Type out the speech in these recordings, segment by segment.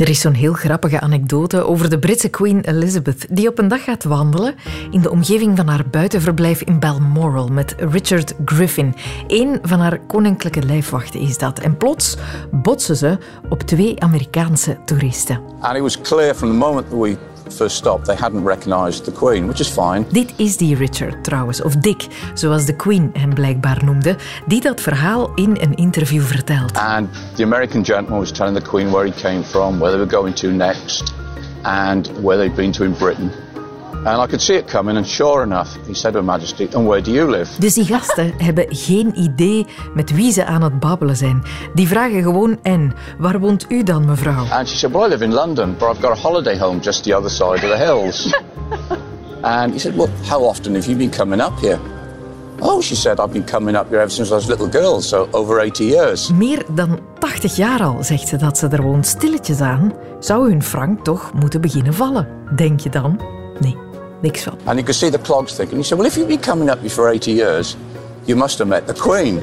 Er is zo'n heel grappige anekdote over de Britse Queen Elizabeth, die op een dag gaat wandelen in de omgeving van haar buitenverblijf in Balmoral met Richard Griffin. Een van haar koninklijke lijfwachten is dat. En plots botsen ze op twee Amerikaanse toeristen. And it was clear from the moment that we first stop, they hadn't recognized the Queen, which is fine. Dit is die Richard trouwens, of Dick, zoals de Queen hem blijkbaar noemde, die dat verhaal in een interview vertelt. And the American gentleman was telling the Queen where he came from, where they were going to next, and where they'd been to in Britain. And I could see it coming, and sure enough, he said to Her Majesty, And where do you live? Dus die gasten hebben geen idee met wie ze aan het babbelen zijn. Die vragen gewoon: En waar woont u dan, mevrouw? And she said, Well, I live in London, but I've got a holiday home just the other side of the hills. and he said, Well, how often have you been coming up here? Oh, she said, I've been coming up here ever since I was a little girl, so over 80 years. Meer dan 80 jaar al, zegt ze dat ze er woont. Stilletjes aan zou hun frank toch moeten beginnen vallen. Denk je dan? Nee, And you could see the clogs ticking. He said, Well, if you've been coming up here for 80 years, you must have met the Queen.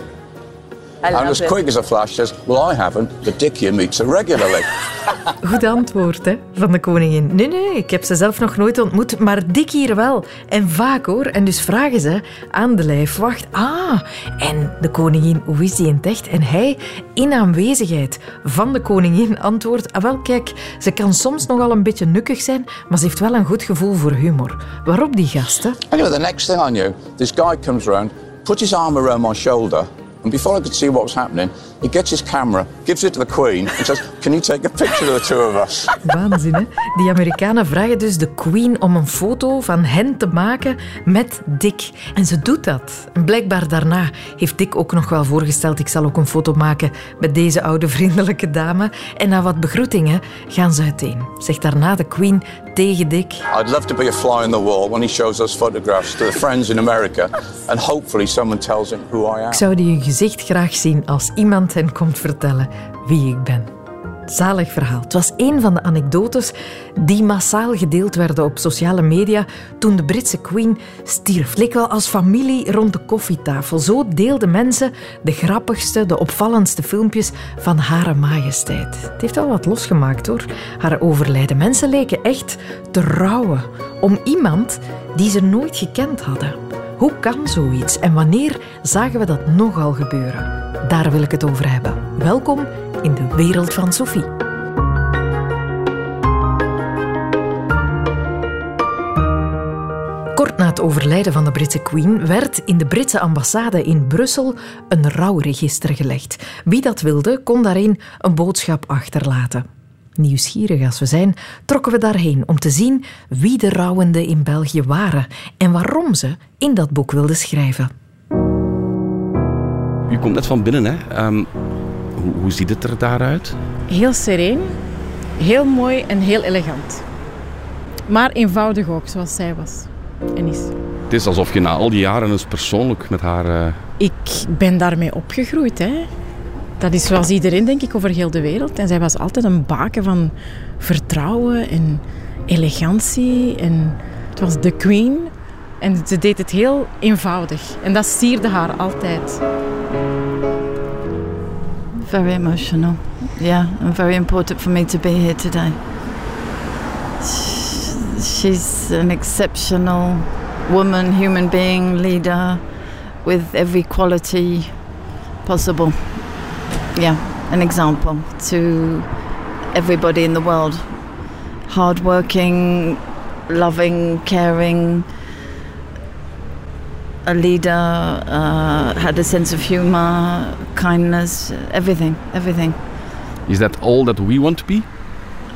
I and as it. quick as a flash says, Well, I haven't, but Dick here meets her regularly. Goed antwoord hè, van de koningin. Nee, nee, ik heb ze zelf nog nooit ontmoet, maar dik hier wel. En vaak hoor. En dus vragen ze aan de lijfwacht. Ah, en de koningin, hoe is die in het echt? En hij, in aanwezigheid van de koningin, antwoordt... Ah, wel, kijk, ze kan soms nogal een beetje nukkig zijn, maar ze heeft wel een goed gevoel voor humor. Waarop die gasten... Anyway, the next thing I knew, this guy comes round, puts his arm around my shoulder, and before I could see what was happening, he gets his camera, gives it to the Queen, and says, Can you take a picture of the two of us? Waanzin, hè? Die Amerikanen vragen dus de Queen om een foto van hen te maken met Dick. En ze doet dat. En blijkbaar daarna heeft Dick ook nog wel voorgesteld: ik zal ook een foto maken met deze oude vriendelijke dame. En na wat begroetingen gaan ze uiteen. Zegt daarna de Queen tegen Dick. I'd love to be a fly on the wall when he shows us photographs to the friends in America, and hopefully someone tells him who I am. Ik zou die hun gezicht graag zien als iemand hen komt vertellen wie ik ben. Zalig verhaal. Het was een van de anekdotes die massaal gedeeld werden op sociale media toen de Britse Queen stierf. Leek wel als familie rond de koffietafel. Zo deelden mensen de grappigste, de opvallendste filmpjes van Hare Majesteit. Het heeft wel wat losgemaakt hoor, haar overlijden. Mensen leken echt te rouwen om iemand die ze nooit gekend hadden. Hoe kan zoiets en wanneer zagen we dat nogal gebeuren? Daar wil ik het over hebben. Welkom in de wereld van Sophie. Kort na het overlijden van de Britse Queen werd in de Britse ambassade in Brussel een rouwregister gelegd. Wie dat wilde, kon daarin een boodschap achterlaten. Nieuwsgierig als we zijn, trokken we daarheen om te zien wie de rouwenden in België waren en waarom ze in dat boek wilden schrijven. U komt net van binnen, hè? Ehm, hoe, hoe ziet het er daaruit? Heel sereen, heel mooi en heel elegant. Maar eenvoudig ook, zoals zij was en is. Het is alsof je na al die jaren eens persoonlijk met haar... eh, Ik ben daarmee opgegroeid. Hè. Dat is zoals iedereen, denk ik, over heel de wereld. En zij was altijd een baken van vertrouwen en elegantie. En het was de queen. En ze deed het heel eenvoudig. En dat sierde haar altijd. Very emotional. Yeah, and very important for me to be here today. Sh- She's an exceptional woman, human being, leader with every quality possible. Yeah, an example to everybody in the world. Hardworking, loving, caring, a leader, uh, had a sense of humor, kindness, everything, everything. Is that all that we want to be?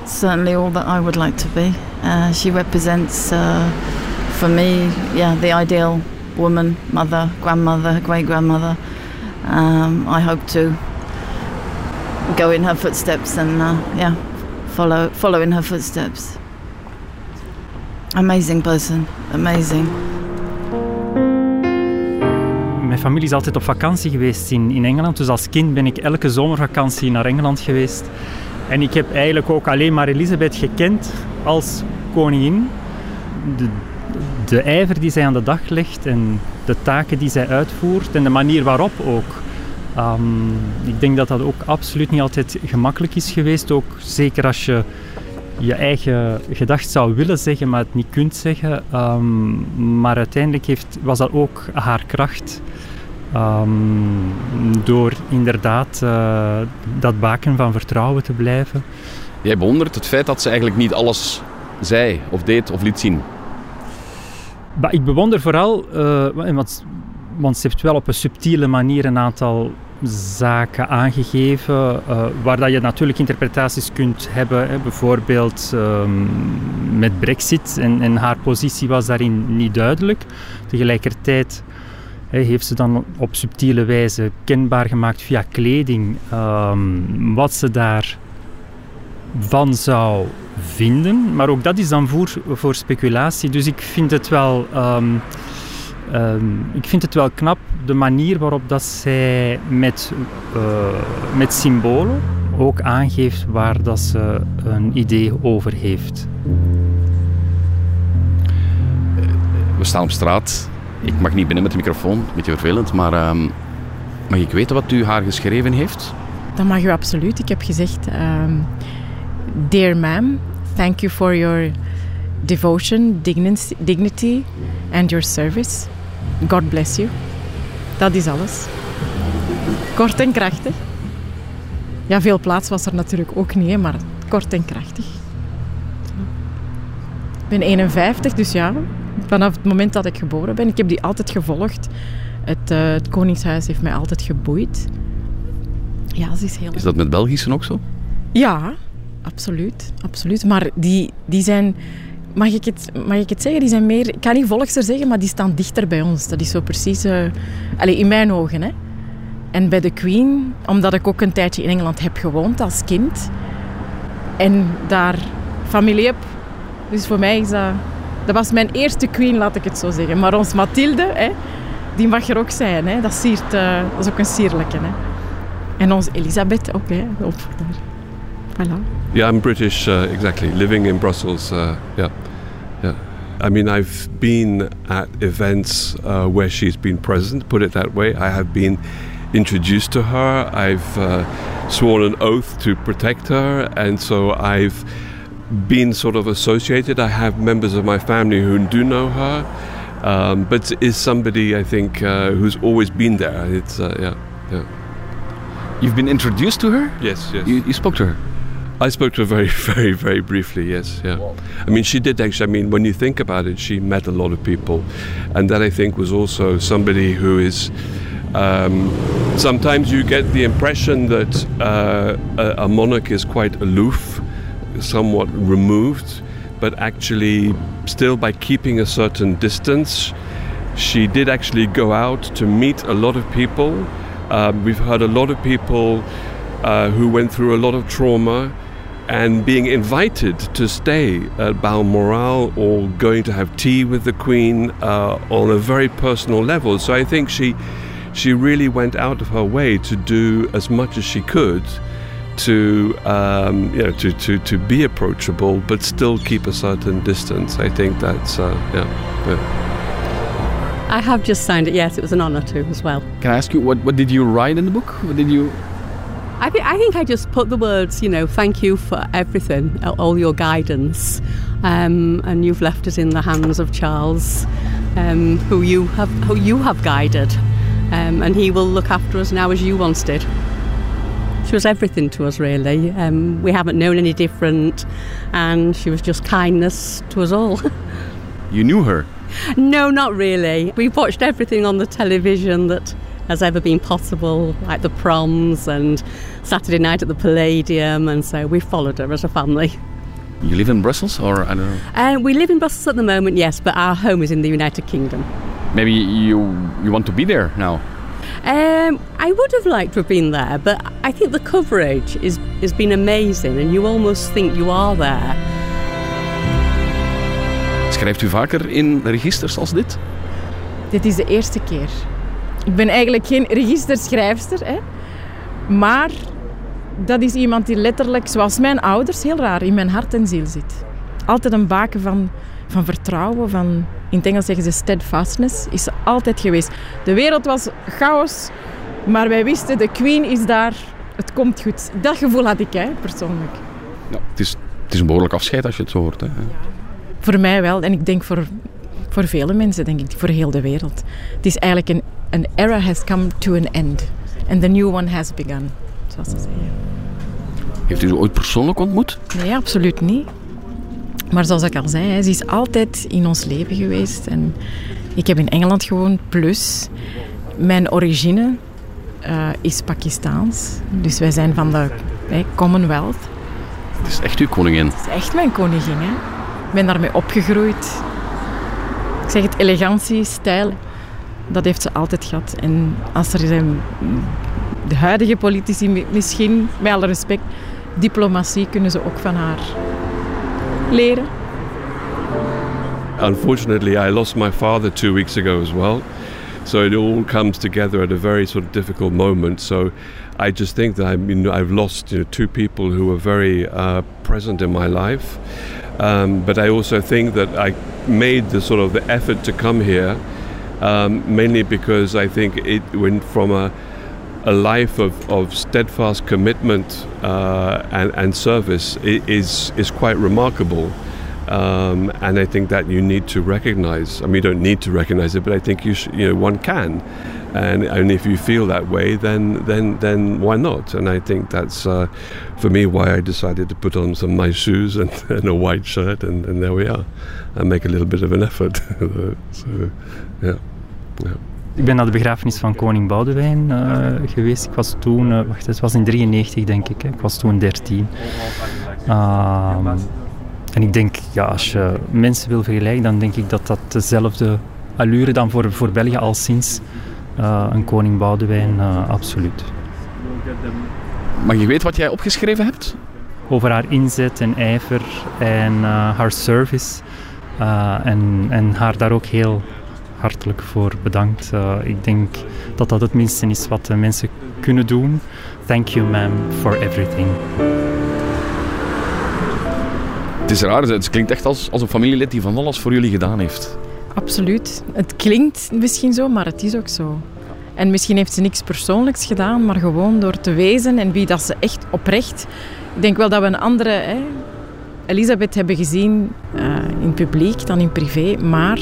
Certainly all that I would like to be. Uh, she represents, uh, for me, yeah, the ideal woman, mother, grandmother, great grandmother. Um, I hope to go in her footsteps and, uh, yeah, follow follow in her footsteps. Amazing person, amazing. Mijn familie is altijd op vakantie geweest in, in Engeland. Dus als kind ben ik elke zomervakantie naar Engeland geweest. En ik heb eigenlijk ook alleen maar Elisabeth gekend als koningin. De, de ijver die zij aan de dag legt en de taken die zij uitvoert en de manier waarop ook Ehm, ik denk dat dat ook absoluut niet altijd gemakkelijk is geweest. Ook zeker als je je eigen gedacht zou willen zeggen, maar het niet kunt zeggen. Ehm, maar uiteindelijk heeft, was dat ook haar kracht. Ehm, door inderdaad uh, dat baken van vertrouwen te blijven. Jij bewondert het feit dat ze eigenlijk niet alles zei of deed of liet zien. Ik bewonder vooral, uh, want, want ze heeft wel op een subtiele manier een aantal zaken aangegeven, uh, waar dat je natuurlijk interpretaties kunt hebben. Hè. Bijvoorbeeld um, met Brexit en, haar positie was daarin niet duidelijk. Tegelijkertijd hè, heeft ze dan op subtiele wijze kenbaar gemaakt via kleding um, wat ze daar van zou vinden. Maar ook dat is dan voor, voor speculatie. Dus ik vind het wel... Um, Um, ik vind het wel knap de manier waarop dat zij met, uh, met symbolen ook aangeeft waar dat ze een idee over heeft. We staan op straat. Ik mag niet binnen met de microfoon, een beetje vervelend, maar um, mag ik weten wat u haar geschreven heeft? Dat mag u absoluut. Ik heb gezegd, um, Dear ma'am, thank you for your devotion, dignity and your service. God bless you. Dat is alles. Kort en krachtig. Ja, veel plaats was er natuurlijk ook niet, maar kort en krachtig. Ik ben 51, dus ja, vanaf het moment dat ik geboren ben. Ik heb die altijd gevolgd. Het, uh, het Koningshuis heeft mij altijd geboeid. Ja, dat is heel... Is dat met Belgische ook zo? Ja, absoluut. absoluut. Maar die, die zijn mag ik, het, mag ik het zeggen? Die zijn meer, ik kan niet volgster zeggen, maar die staan dichter bij ons. Dat is zo precies, uh, allez, in mijn ogen. Hè. En bij de Queen, omdat ik ook een tijdje in Engeland heb gewoond als kind. En daar familie heb. Dus voor mij is dat... Dat was mijn eerste Queen, laat ik het zo zeggen. Maar ons Mathilde, hè, die mag er ook zijn. Hè. Dat, siert, uh, dat is ook een sierlijke. Hè. En ons Elisabeth ook. Hè. Op, voilà. Yeah, I'm British, uh, exactly. Living in Brussels, uh, yeah, yeah. I mean, I've been at events uh, where she's been present, put it that way. I have been introduced to her. I've uh, sworn an oath to protect her, and so I've been sort of associated. I have members of my family who do know her, um, but is somebody I think uh, who's always been there. It's uh, yeah, yeah. You've been introduced to her. Yes, yes. You, you spoke to her. I spoke to her very, very, very briefly. Yes, yeah. I mean, she did actually. I mean, when you think about it, she met a lot of people, and that I think was also somebody who is. Um, sometimes you get the impression that uh, a, a monarch is quite aloof, somewhat removed, but actually, still by keeping a certain distance, she did actually go out to meet a lot of people. Um, we've heard a lot of people uh, who went through a lot of trauma and being invited to stay at Balmoral or going to have tea with the Queen uh, on a very personal level. So I think she she really went out of her way to do as much as she could to um, you know to, to, to be approachable but still keep a certain distance. I think that's uh, yeah, yeah. I have just signed it. Yes, it was an honour to as well. Can I ask you what what did you write in the book? What did you? I, th- I think I just put the words, you know, thank you for everything, all your guidance. Um, and you've left it in the hands of Charles, um, who you have who you have guided, um, and he will look after us now as you once did. She was everything to us, really. Um, we haven't known any different, and she was just kindness to us all. you knew her? No, not really. We've watched everything on the television that has ever been possible, like the proms and Saturday night at the Palladium, and so we followed her as a family. You live in Brussels, or I don't know? Uh, we live in Brussels at the moment, yes, but our home is in the United Kingdom. Maybe you you want to be there now. Um, I would have liked to have been there, but I think the coverage is has been amazing, and you almost think you are there. Schrijft u vaker in registers als dit? Dit is de eerste keer. Ik ben eigenlijk geen registerschrijfster, hè. maar dat is iemand die letterlijk, zoals mijn ouders, heel raar, in mijn hart en ziel zit. Altijd een baken van, van vertrouwen, van, in het Engels zeggen ze steadfastness, is ze altijd geweest. De wereld was chaos, Maar wij wisten, de Queen is daar, het komt goed. Dat gevoel had ik, hè, persoonlijk. Ja, het, is, het is een behoorlijk afscheid als je het zo hoort. Hè. Voor mij wel, en ik denk voor, voor vele mensen, denk ik, voor heel de wereld. Het is eigenlijk een, een era has come to an end. And the new one has begun, zoals ze zeggen. Heeft u ze ooit persoonlijk ontmoet? Nee, absoluut niet. Maar zoals ik al zei, ze is altijd in ons leven geweest. En ik heb in Engeland gewoond, plus mijn origine uh, is Pakistaans. Dus wij zijn van de hey, Commonwealth. Het is echt uw koningin? Het is echt mijn koningin. Hè. Ik ben daarmee opgegroeid. Ik zeg het, elegantie, stijl, dat heeft ze altijd gehad. En als er zijn de huidige politici misschien, met alle respect, diplomatie kunnen ze ook van haar leren. Unfortunately, I lost my father two weeks ago as well. So it all comes together at a very sort of difficult moment. So I just think that I mean, I've lost two people who were very uh, present in my life. Um, but I also think that I made the sort of the effort to come here um, mainly because I think it went from a a life of, of steadfast commitment uh, and, and service is, is quite remarkable. Um, and I think that you need to recognize. I mean, you don't need to recognize it, but I think you, you know, one can. And, and if you feel that way, then, then, then why not? And I think that's, uh, for me, why I decided to put on some nice shoes and, and a white shirt, and, and there we are. And make a little bit of an effort. so, yeah. Yeah. Ik ben naar de begrafenis van koning Boudewijn uh, geweest. Ik was toen, uh, wacht, het was in 93 denk ik. Hè. Ik was toen 13. Uh, en ik denk, ja, als je mensen wil vergelijken, dan denk ik dat dat dezelfde allure dan voor, voor België al sinds eh, een koning Boudewijn, absoluut. Maar je weet wat jij opgeschreven hebt? Over haar inzet en ijver en haar service. en, en haar daar ook heel hartelijk voor bedankt. Uh, ik denk dat dat het minste is wat de mensen kunnen doen. Thank you, ma'am, for everything. Het is raar, het klinkt echt als, als een familielid die van alles voor jullie gedaan heeft. Absoluut. Het klinkt misschien zo, maar het is ook zo. En misschien heeft ze niks persoonlijks gedaan, maar gewoon door te wezen en wie dat ze echt oprecht. Ik denk wel dat we een andere hè, Elisabeth hebben gezien uh, in publiek dan in privé, maar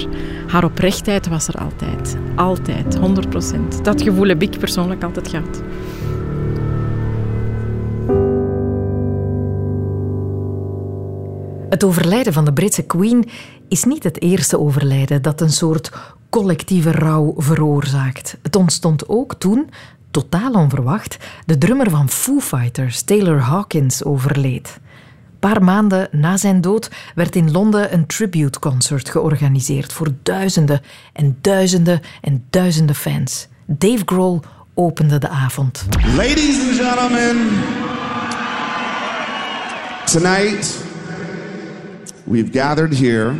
haar oprechtheid was er altijd. Altijd, 100 procent. Dat gevoel heb ik persoonlijk altijd gehad. Het overlijden van de Britse Queen is niet het eerste overlijden dat een soort collectieve rouw veroorzaakt. Het ontstond ook toen, totaal onverwacht, de drummer van Foo Fighters, Taylor Hawkins, overleed paar maanden na zijn dood werd in Londen een tribute concert georganiseerd voor duizenden en duizenden en duizenden fans. Dave Grohl opende de avond. Ladies and gentlemen, tonight we've gathered here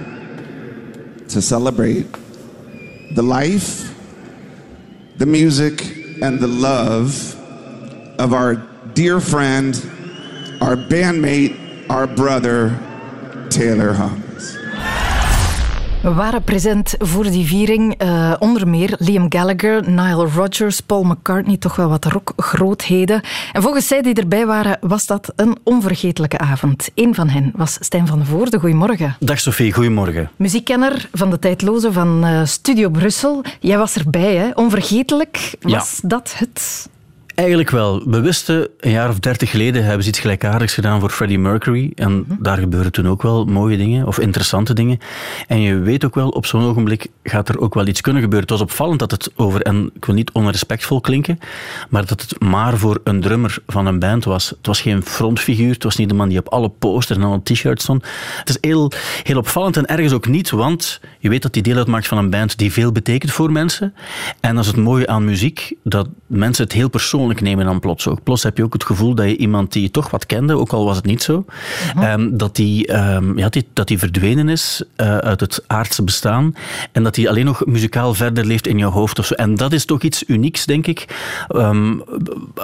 to celebrate the life, the music and the love of our dear friend, our bandmate our brother Taylor Hawkins. We waren present voor die viering. Uh, onder meer Liam Gallagher, Nile Rodgers, Paul McCartney, toch wel wat rockgrootheden. En volgens zij die erbij waren, was dat een onvergetelijke avond. Eén van hen was Stijn van Voorde. Goedemorgen. Dag Sophie, goedemorgen. Muziekkenner van de tijdloze van uh, Studio Brussel. Jij was erbij, hè? Onvergetelijk. Was dat het? Eigenlijk wel. We wisten een jaar of dertig geleden hebben ze iets gelijkaardigs gedaan voor Freddie Mercury. En mhm. daar gebeuren toen ook wel mooie dingen of interessante dingen. En je weet ook wel, op zo'n ogenblik gaat er ook wel iets kunnen gebeuren. Het was opvallend dat het over, en ik wil niet onrespectvol klinken, maar dat het maar voor een drummer van een band was. Het was geen frontfiguur, het was niet de man die op alle posters en alle t-shirts stond. Het is heel, heel opvallend en ergens ook niet, want je weet dat hij deel uitmaakt van een band die veel betekent voor mensen. En dat is het mooie aan muziek, dat mensen het heel persoonlijk persoonlijk nemen dan plots ook. Plots heb je ook het gevoel dat je iemand die je toch wat kende, ook al was het niet zo, ehm, dat, die, ehm, ja, die, dat die verdwenen is uh, uit het aardse bestaan en dat hij alleen nog muzikaal verder leeft in je hoofd of zo. En dat is toch iets unieks, denk ik, um,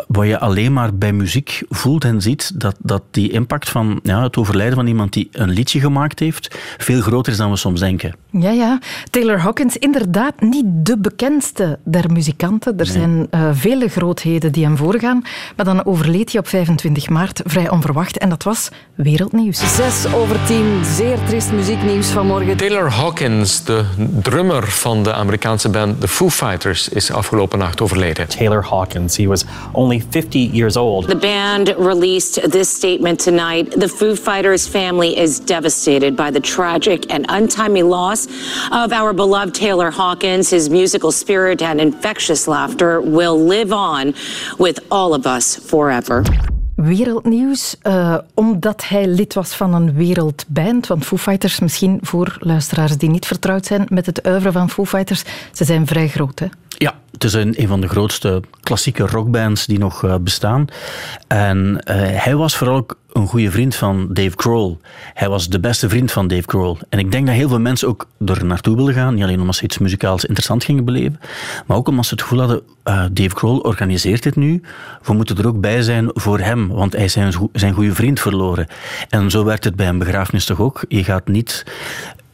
wat je alleen maar bij muziek voelt en ziet, dat, dat die impact van ja, het overlijden van iemand die een liedje gemaakt heeft, veel groter is dan we soms denken. Ja, ja. Taylor Hawkins, inderdaad niet de bekendste der muzikanten. Er zijn uh, vele grootheden die hem voorgaan. Maar dan overleed hij op 25 maart vrij onverwacht. En dat was wereldnieuws. 6 over 10. Zeer triest muzieknieuws vanmorgen. Taylor Hawkins, de drummer van de Amerikaanse band The Foo Fighters, is afgelopen nacht overleden. Taylor Hawkins, he was only 50 years old. The band released this statement tonight. The Foo Fighters family is devastated by the tragic and untimely loss of our beloved Taylor Hawkins. His musical spirit and infectious laughter will live on with all of us forever. Wereldnieuws, uh, omdat hij lid was van een wereldband. Want Foo Fighters, misschien voor luisteraars die niet vertrouwd zijn met het uiveren van Foo Fighters, ze zijn vrij groot, hè? Ja, het is een, een van de grootste klassieke rockbands die nog uh, bestaan. En uh, hij was vooral ook een goede vriend van Dave Grohl. Hij was de beste vriend van Dave Grohl. En ik denk dat heel veel mensen ook er naartoe willen gaan. Niet alleen omdat ze iets muzikaals interessant gingen beleven, maar ook omdat ze het gevoel hadden, uh, Dave Grohl organiseert dit nu. We moeten er ook bij zijn voor hem, want hij is zijn, zijn goede vriend verloren. En zo werkt het bij een begrafenis toch ook. Je gaat niet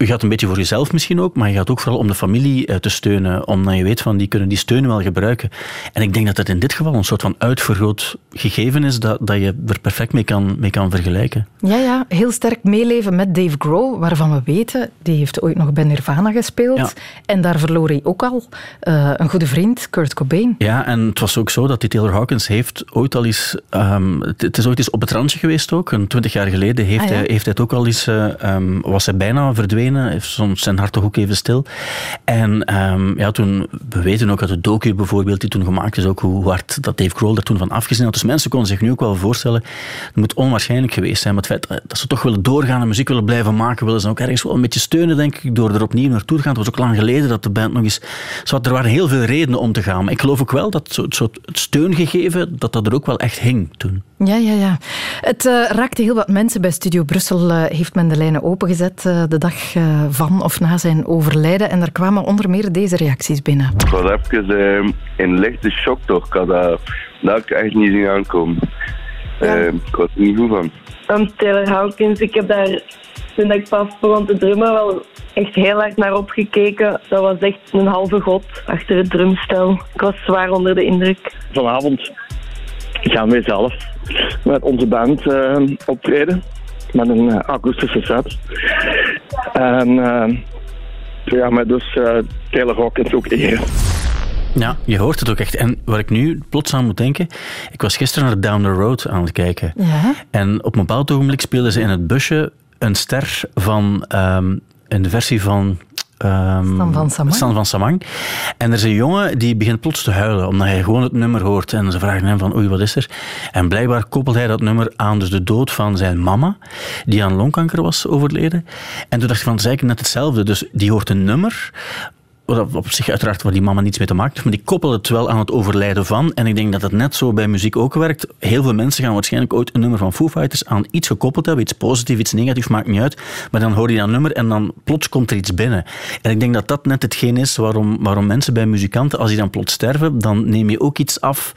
u gaat een beetje voor jezelf misschien ook, maar je gaat ook vooral om de familie te steunen, omdat je weet van die kunnen die steun wel gebruiken. En ik denk dat het in dit geval een soort van uitvergroot gegeven is dat, dat je er perfect mee kan, kan vergelijken. Ja, ja, heel sterk meeleven met Dave Grohl, waarvan we weten, die heeft ooit nog bij Nirvana gespeeld. Ja. En daar verloor hij ook al uh, een goede vriend, Kurt Cobain. Ja, en het was ook zo dat die Taylor Hawkins heeft ooit al eens, um, het is ooit eens op het randje geweest ook, een twintig jaar geleden heeft, ah, ja. hij, heeft hij het ook al eens, uh, um, was hij bijna verdwenen, heeft soms zijn hart toch ook even stil. En um, ja, toen, we weten ook uit de docu bijvoorbeeld, die toen gemaakt is, ook hoe hard dat Dave Grohl er toen van afgezien had. Dus mensen konden zich nu ook wel voorstellen, het moet onwaarschijnlijk geweest zijn, maar het feit dat ze toch willen doorgaan en muziek willen blijven maken, willen ze ook ergens wel een beetje steunen, denk ik, door er opnieuw naartoe te gaan. Het was ook lang geleden dat de band nog eens... Zo, er waren heel veel redenen om te gaan, maar ik geloof ook wel dat het steungegeven, dat dat er ook wel echt hing toen. Ja, ja, ja. Het uh, raakte heel wat mensen. Bij Studio Brussel uh, heeft men de lijnen opengezet uh, de dag van of na zijn overlijden. En er kwamen onder meer deze reacties binnen. Ik was even in lichte shock toch. Ik had dat, dat ik echt niet zien aankomen. Ja. ik was er niet goed van. Um, Taylor Hawkins, ik heb daar toen ik pas begon te drummen wel echt heel hard naar opgekeken. Dat was echt een halve god achter het drumstel. Ik was zwaar onder de indruk. Vanavond gaan wij zelf met onze band uh, optreden. Met een uh, akoestische set. En uh, ja, met dus Taylor Hawkins ook eren. Ja, je hoort het ook echt. En waar ik nu plots aan moet denken, ik was gisteren naar Down the Road aan het kijken. Ja. En op een bepaald ogenblik speelden ze in het busje een ster van um, een versie van Um, Stan van Samang. Stan van Samang. En er is een jongen die begint plots te huilen, omdat hij gewoon het nummer hoort. En ze vragen hem van, oei, wat is er? En blijkbaar koppelt hij dat nummer aan dus de dood van zijn mama, die aan longkanker was overleden. En toen dacht ik van, is eigenlijk net hetzelfde. Dus die hoort een nummer wat op zich uiteraard waar die mama niets mee te maken heeft, maar die koppelen het wel aan het overlijden van. En ik denk dat het net zo bij muziek ook werkt. Heel veel mensen gaan waarschijnlijk ooit een nummer van Foo Fighters aan iets gekoppeld hebben, iets positiefs, iets negatiefs, maakt niet uit. Maar dan hoor je dat nummer en dan plots komt er iets binnen. En ik denk dat dat net hetgeen is waarom, waarom mensen bij muzikanten, als die dan plots sterven, dan neem je ook iets af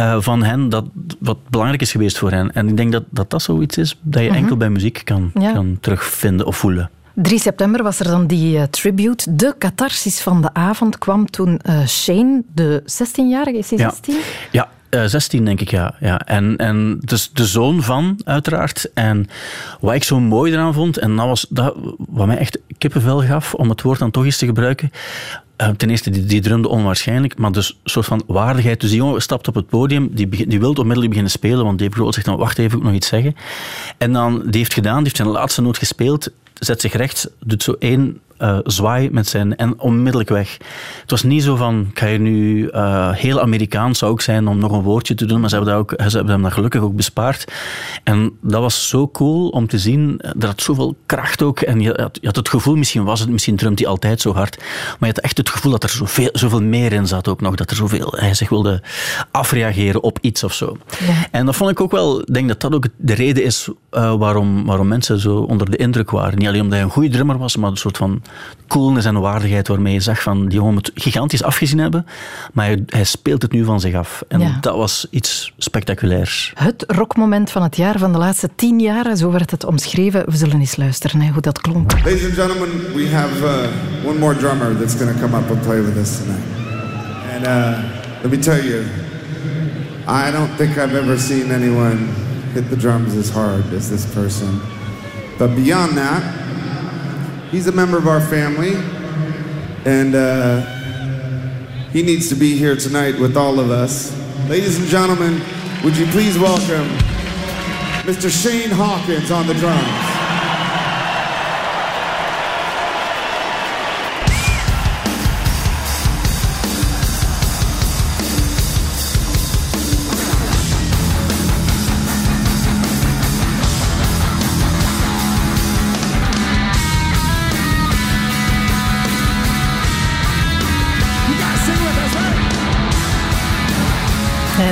uh, van hen dat wat belangrijk is geweest voor hen. En ik denk dat dat, dat zoiets is dat je mm -hmm. enkel bij muziek kan, ja. kan terugvinden of voelen. 3 september was er dan die uh, tribute. De catharsis van de avond kwam toen uh, Shane, de 16-jarige, is hij 16? Ja. ja. Uh, 16 denk ik, ja. ja. En, en dus de zoon van, uiteraard. En wat ik zo mooi eraan vond, en dat was dat wat mij echt kippenvel gaf, om het woord dan toch eens te gebruiken. Ten eerste, die, die drumde onwaarschijnlijk, maar dus een soort van waardigheid. Dus die jongen stapt op het podium, die, die wil onmiddellijk beginnen spelen, want Dave Grohl zegt dan, wacht even, ik nog iets zeggen. En dan, die heeft gedaan, die heeft zijn laatste noot gespeeld, zet zich recht, doet zo één uh, zwaai met zijn en onmiddellijk weg. Het was niet zo van, ik ga je nu uh, heel Amerikaans zou ook zijn om nog een woordje te doen, maar ze hebben, dat ook, ze hebben hem dat gelukkig ook bespaard. En dat was zo cool om te zien. Dat had zoveel kracht ook. En je had, je had het gevoel, misschien was het, misschien drumt hij altijd zo hard, maar je had echt het gevoel dat er zoveel, zoveel meer in zat ook nog. Dat er zoveel, hij zich wilde afreageren op iets of zo. Ja. En dat vond ik ook wel, ik denk dat dat ook de reden is uh, waarom, waarom mensen zo onder de indruk waren. Alleen omdat hij een goede drummer was, maar een soort van coolness en waardigheid waarmee je zag van die jongen moet gigantisch afgezien hebben, maar hij, hij speelt het nu van zich af. En ja. dat was iets spectaculairs. Het rockmoment van het jaar, van de laatste tien jaar, zo werd het omschreven. We zullen eens luisteren hè, hoe dat klonk. Ladies and gentlemen, we have uh, one more drummer that's going to come up and play with us tonight. And uh, let me tell you, I don't think I've ever seen anyone hit the drums as hard as this person. But beyond that, He's a member of our family, and uh, he needs to be here tonight with all of us. Ladies and gentlemen, would you please welcome Mr. Shane Hawkins on the drums.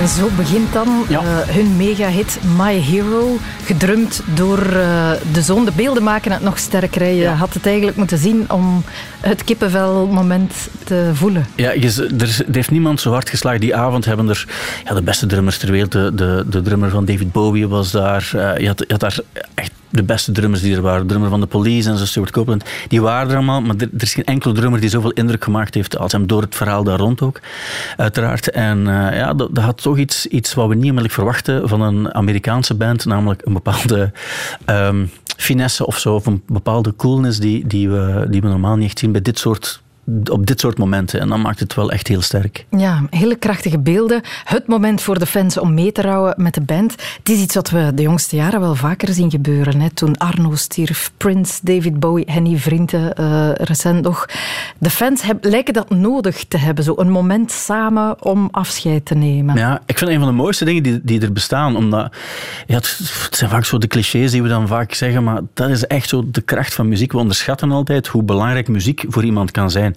En zo begint dan ja. uh, hun mega-hit My Hero, gedrumd door uh, de zoon. De beelden maken het nog sterker. Je ja. had het eigenlijk moeten zien om het kippenvel-moment te voelen. Ja, je, er, er, heeft niemand zo hard geslagen. Die avond hebben er ja, de beste drummers ter wereld. De, de, de drummer van David Bowie was daar. Uh, je, had, je had daar echt de beste drummers die er waren. Drummer van de Police en zo, Stuart Copeland. Die waren er allemaal, maar er, is geen enkele drummer die zoveel indruk gemaakt heeft als hem door het verhaal daar rond ook. Uiteraard. En uh, ja, dat, dat, had toch iets, iets wat we niet onmiddellijk verwachten van een Amerikaanse band, namelijk een bepaalde... Um, finesse of zo, of een bepaalde coolness die, die, we, die we normaal niet echt zien bij dit soort op dit soort momenten. En dan maakt het wel echt heel sterk. Ja, hele krachtige beelden. Het moment voor de fans om mee te rouwen met de band. Het is iets wat we de jongste jaren wel vaker zien gebeuren. Hè. Toen Arno stierf, Prince, David Bowie, Henny Vrienden, uh, recent nog. De fans heb, lijken dat nodig te hebben. Zo een moment samen om afscheid te nemen. Ja, ik vind een van de mooiste dingen die, die er bestaan. Omdat, ja, het, het zijn vaak zo de clichés die we dan vaak zeggen, maar dat is echt zo de kracht van muziek. We onderschatten altijd hoe belangrijk muziek voor iemand kan zijn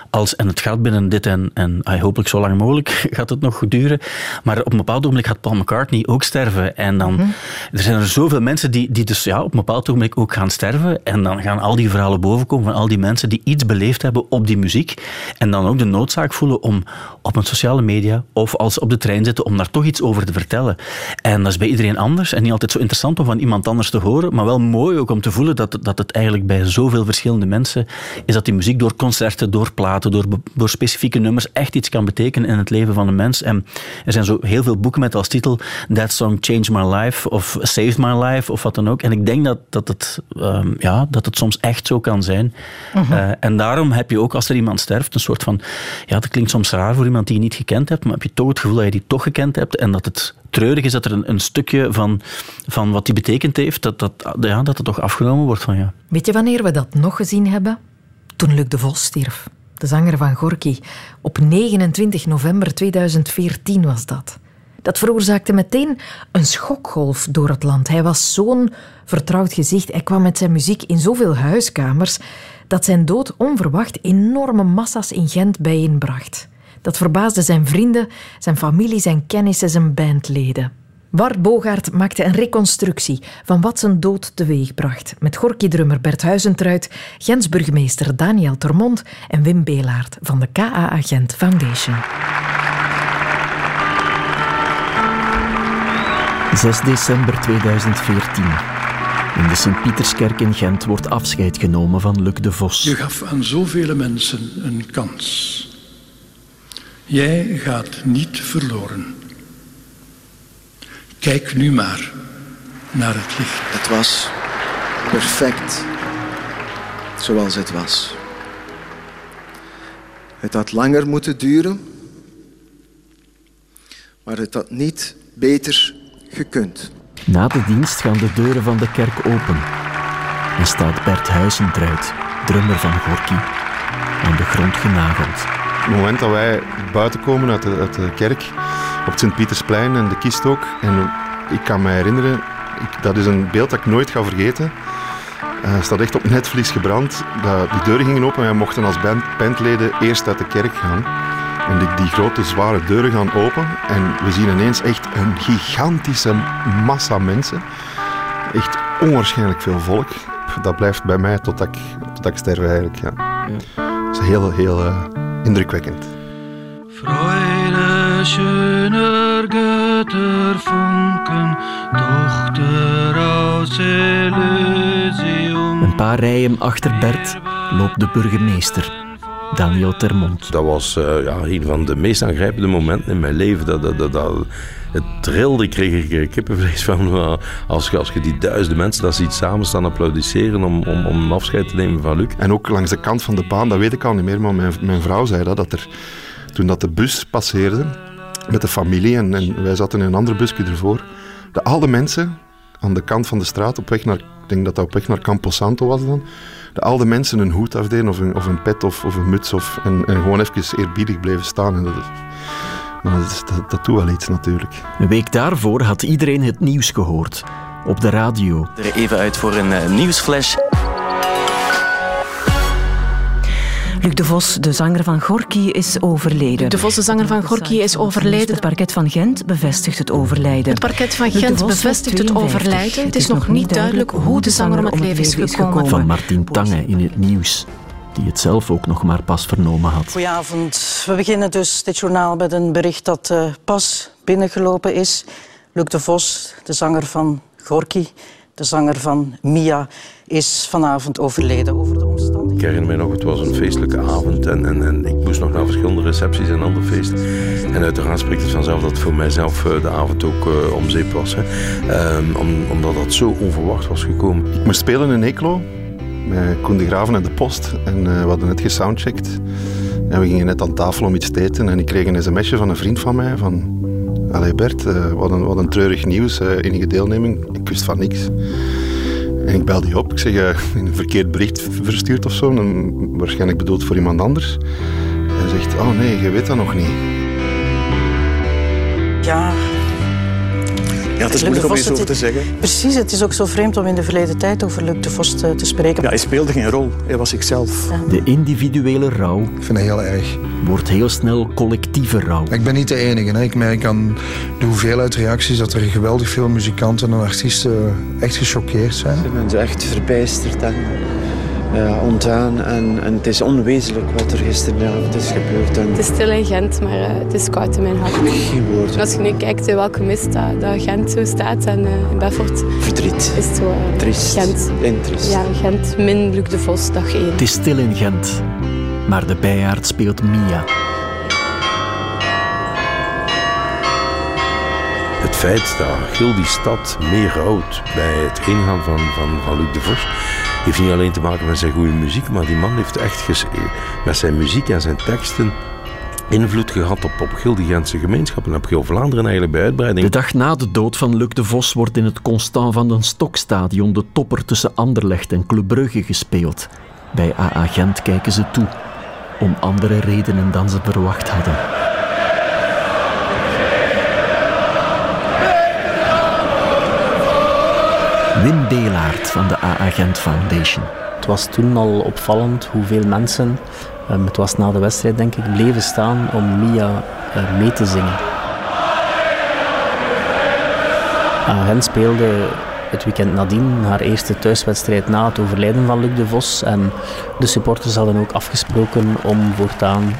als, en het gaat binnen dit en, en hopelijk zo lang mogelijk gaat het nog duren. Maar op een bepaald ogenblik gaat Paul McCartney ook sterven. En dan, mm er zijn er zoveel mensen die, die dus ja, op een bepaald ogenblik ook gaan sterven. En dan gaan al die verhalen bovenkomen van al die mensen die iets beleefd hebben op die muziek. En dan ook de noodzaak voelen om op een sociale media of als op de trein zitten om daar toch iets over te vertellen. En dat is bij iedereen anders en niet altijd zo interessant om van iemand anders te horen, maar wel mooi ook om te voelen dat, dat het eigenlijk bij zoveel verschillende mensen is dat die muziek door concerten, door platen, door, door specifieke nummers echt iets kan betekenen in het leven van een mens. En er zijn zo heel veel boeken met als titel That Song Changed My Life of Saved My Life of wat dan ook. En ik denk dat, dat, het, um, ja, dat het soms echt zo kan zijn. Uh -huh. uh, en daarom heb je ook als er iemand sterft een soort van, ja dat klinkt soms raar voor iemand die je niet gekend hebt, maar heb je toch het gevoel dat je die toch gekend hebt en dat het treurig is dat er een, een stukje van, van wat die betekend heeft, dat, dat, ja, dat het toch afgenomen wordt van ja. Weet je wanneer we dat nog gezien hebben? Toen Luc de Vos stierf de zanger van Gorky. Op 29 november 2014 was dat. Dat veroorzaakte meteen een schokgolf door het land. Hij was zo'n vertrouwd gezicht. Hij kwam met zijn muziek in zoveel huiskamers dat zijn dood onverwacht enorme massa's in Gent bijeenbracht. Dat verbaasde zijn vrienden, zijn familie, zijn kennissen, zijn bandleden. Bart Bogaert maakte een reconstructie van wat zijn dood teweegbracht. Met Gorky-drummer Bert Huizentruid, Gens-burgemeester Daniel Termont en Wim Belaert van de KA Gent Foundation. 6 december 2014. In de Sint-Pieterskerk in Gent wordt afscheid genomen van Luc de Vos. Je gaf aan zoveel mensen een kans. Jij gaat niet verloren. Kijk nu maar naar het licht. Het was perfect zoals het was. Het had langer moeten duren, maar het had niet beter gekund. Na de dienst gaan de deuren van de kerk open. en staat Bert Huizentruid, drummer van Gorky, aan de grond genageld. Het moment dat wij buiten komen uit de, uit de kerk, op het Sint-Pietersplein en de kist ook, en ik kan me herinneren, ik, dat is een beeld dat ik nooit ga vergeten. Uh, staat echt op netvlies gebrand. Dat, die deuren gingen open en wij mochten als band, bandleden eerst uit de kerk gaan. En die, die, grote zware deuren gaan open en we zien ineens echt een gigantische massa mensen. Echt onwaarschijnlijk veel volk. Dat blijft bij mij tot ik, tot ik sterf eigenlijk. Ja. ja. Dat is heel, heel uh, indrukwekkend. Freude, schöner Götterfunken, Tochter aus Elysium. Een paar rijen achter Bert loopt de burgemeester, Daniel Termont. Dat was uh, ja, een van de meest aangrijpende momenten in mijn leven. Dat, dat, dat, dat het trilde, ik kreeg er kippenvlees van. Als, als je die duizenden mensen dat ziet samen staan applaudisseren om, om, om afscheid te nemen van Luc. En ook langs de kant van de baan, dat weet ik al niet meer, maar mijn, mijn vrouw zei dat, dat er, toen dat de bus passeerde met de familie en, wij zaten in een ander busje ervoor, de al de mensen aan de kant van de straat op weg naar, ik denk dat dat op weg naar Campo Santo was dan, de al de mensen een hoed afdeden of een, of een pet of, of een muts of, en, en gewoon even eerbiedig bleven staan. En dat, maar dat, dat, dat doet wel iets natuurlijk. Een week daarvoor had iedereen het nieuws gehoord. Op de radio. Er even uit voor een uh, nieuwsflash. Luc de Vos, de zanger van Gorky, is overleden. Luc de Vos, de zanger van Gorky, is overleden. Het parket van Gent bevestigt het overlijden. Het parket van Gent bevestigt het overlijden. Het is nog niet duidelijk hoe de zanger om het leven is gekomen. Van Martin Tange in het nieuws die het zelf ook nog maar pas vernomen had. Goedenavond. We beginnen dus dit journaal met een bericht dat uh, pas binnengelopen is. Luc de Vos, de zanger van Gorky, de zanger van Mia, is vanavond overleden over de omstandigheden. Ik herinner mij nog, het was een feestelijke avond en, en, en ik moest nog naar verschillende recepties en andere feesten. En uiteraard spreekt het vanzelf dat voor mijzelf uh, de avond ook uh, om zeep was. Hè. Um, om, omdat dat zo onverwacht was gekomen. Ik moest spelen in Eeklo met Koen de Graven en de Post. En uh, we hadden net gesoundcheckt. En we gingen net aan tafel om iets te eten. En ik kreeg een sms'je van een vriend van mij. Van, Allee Bert, uh, wat, een, wat een treurig nieuws. Uh, enige deelneming. Ik wist van niks. En ik belde die op. Ik zeg, een verkeerd bericht verstuurd of zo. En waarschijnlijk bedoeld voor iemand anders. En hij zegt, oh nee, je weet dat nog niet. Ja, ja, het is moeilijk om iets over te zeggen. Precies, het is ook zo vreemd om in de verleden tijd over Luc de Vos te, te spreken. Ja, hij speelde geen rol, hij was ikzelf. Ja. De individuele rouw ik vind het heel erg. wordt heel snel collectieve rouw. Ik ben niet de enige. Hè. Ik merk aan de hoeveelheid reacties dat er geweldig veel muzikanten en artiesten echt gechoqueerd zijn. Ben zo echt verbijsterd en ja, ontdaan. En, en het is onwezenlijk wat er gisteravond is gebeurd. En... Het is stil in Gent, maar uh, het is koud in mijn hart. Geen woorden. als je nu kijkt in welke mist dat, dat Gent zo staat en uh, in Bedford... Verdriet. Is het zo, uh, Triest. Gent. En triest. Ja, Gent min Luc de Vos, dag 1. Het is stil in Gent, maar de bijaard speelt Mia. Het feit dat heel die stad meer rouwt bij het ingaan van, van, van Luc de Vos heeft niet alleen te maken met zijn goede muziek, maar die man heeft echt met zijn muziek en zijn teksten invloed gehad op, op die Gentse gemeenschap en op heel Vlaanderen eigenlijk bij uitbreiding. De dag na de dood van Luc de Vos wordt in het Constant van den Stokstadion de topper tussen Anderlecht en Club Brugge gespeeld. Bij AA Gent kijken ze toe, om andere redenen dan ze verwacht hadden. Wim Beelaert van de AA Gent Foundation. Het was toen al opvallend hoeveel mensen, um, het was na de wedstrijd denk ik, bleven staan om Mia uh, mee te zingen. AA Gent speelde het weekend nadien haar eerste thuiswedstrijd na het overlijden van Luc de Vos. En de supporters hadden ook afgesproken om voortaan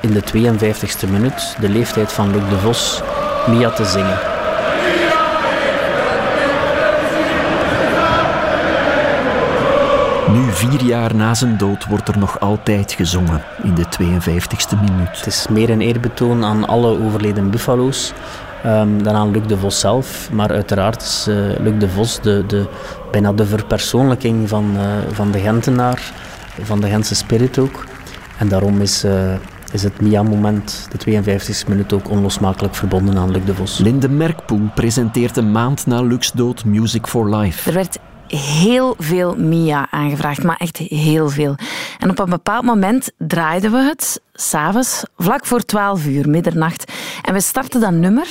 in de 52e minuut de leeftijd van Luc de Vos Mia te zingen. Nu, vier jaar na zijn dood, wordt er nog altijd gezongen in de 52e minuut. Het is meer een eerbetoon aan alle overleden Buffalo's um, dan aan Luc de Vos zelf. Maar uiteraard is uh, Luc de Vos de, de, bijna de verpersoonlijking van, uh, van de Gentenaar, van de Gentse spirit ook. En daarom is, uh, is het Mia-moment, de 52e minuut, ook onlosmakelijk verbonden aan Luc de Vos. Linde Merkpoen presenteert een maand na Luc's dood Music for Life. Er werd heel veel Mia aangevraagd, maar echt heel veel. En op een bepaald moment draaiden we het, s'avonds, vlak voor 12 uur, middernacht. En we starten dat nummer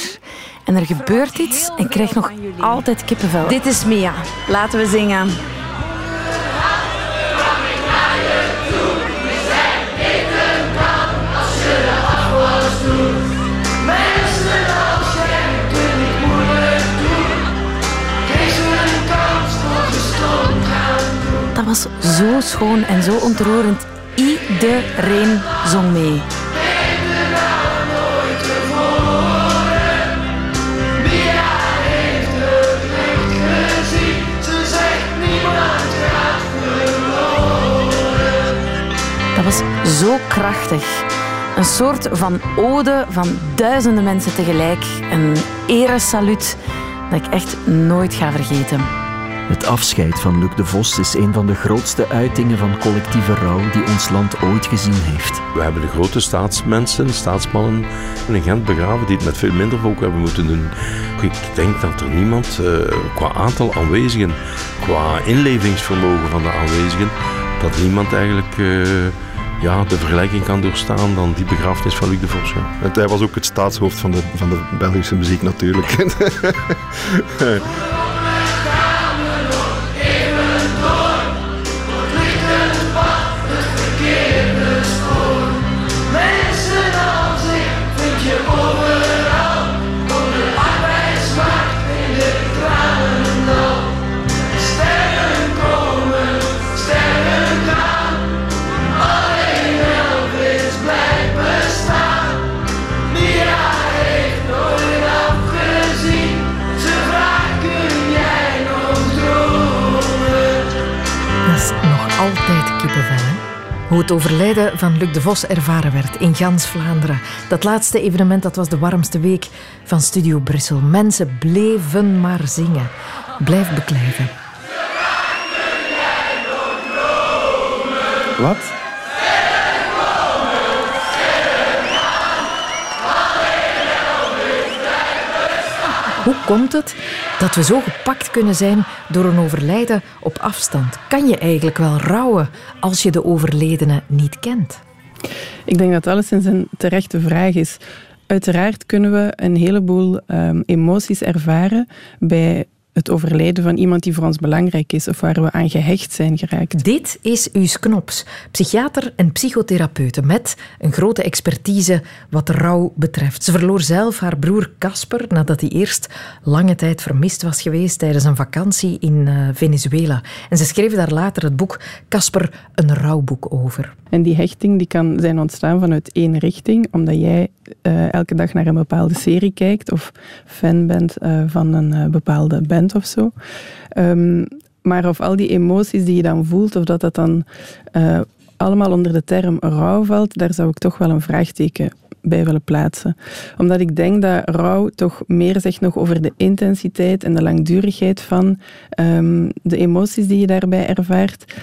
en er gebeurt iets en ik krijg nog altijd kippenvel. Dit is Mia. Laten we zingen. Dat was zo schoon en zo ontroerend. Iedereen zong mee. Dat was zo krachtig. Een soort van ode van duizenden mensen tegelijk. Een eresaluut dat ik echt nooit ga vergeten. Het afscheid van Luc de Vos is een van de grootste uitingen van collectieve rouw die ons land ooit gezien heeft. We hebben de grote staatsmensen, staatsmannen in Gent begraven die het met veel minder volk hebben moeten doen. Ik denk dat er niemand uh, qua aantal aanwezigen, qua inlevingsvermogen van de aanwezigen, dat niemand eigenlijk uh, ja, de vergelijking kan doorstaan dan die begrafenis van Luc de Vos. Ja. En hij was ook het staatshoofd van de, van de Belgische muziek natuurlijk. Hoe het overlijden van Luc de Vos ervaren werd in gans Vlaanderen. Dat laatste evenement dat was de warmste week van Studio Brussel. Mensen bleven maar zingen. Blijf beklijven. Wat? Hoe komt het dat we zo gepakt kunnen zijn door een overlijden op afstand? Kan je eigenlijk wel rouwen als je de overledene niet kent? Ik denk dat alles een terechte vraag is. Uiteraard kunnen we een heleboel um, emoties ervaren bij het overlijden van iemand die voor ons belangrijk is of waar we aan gehecht zijn geraakt. Dit is Uus Knops, psychiater en psychotherapeute met een grote expertise wat rouw betreft. Ze verloor zelf haar broer Casper nadat hij eerst lange tijd vermist was geweest tijdens een vakantie in uh, Venezuela. En ze schreef daar later het boek Casper, een rouwboek over. En die hechting die kan zijn ontstaan vanuit één richting, omdat jij uh, elke dag naar een bepaalde serie kijkt of fan bent uh, van een bepaalde band of zo. Um, maar of al die emoties die je dan voelt, of dat dat dan uh, allemaal onder de term rouw valt, daar zou ik toch wel een vraagteken bij willen plaatsen. Omdat ik denk dat rouw toch meer zegt nog over de intensiteit en de langdurigheid van um, de emoties die je daarbij ervaart.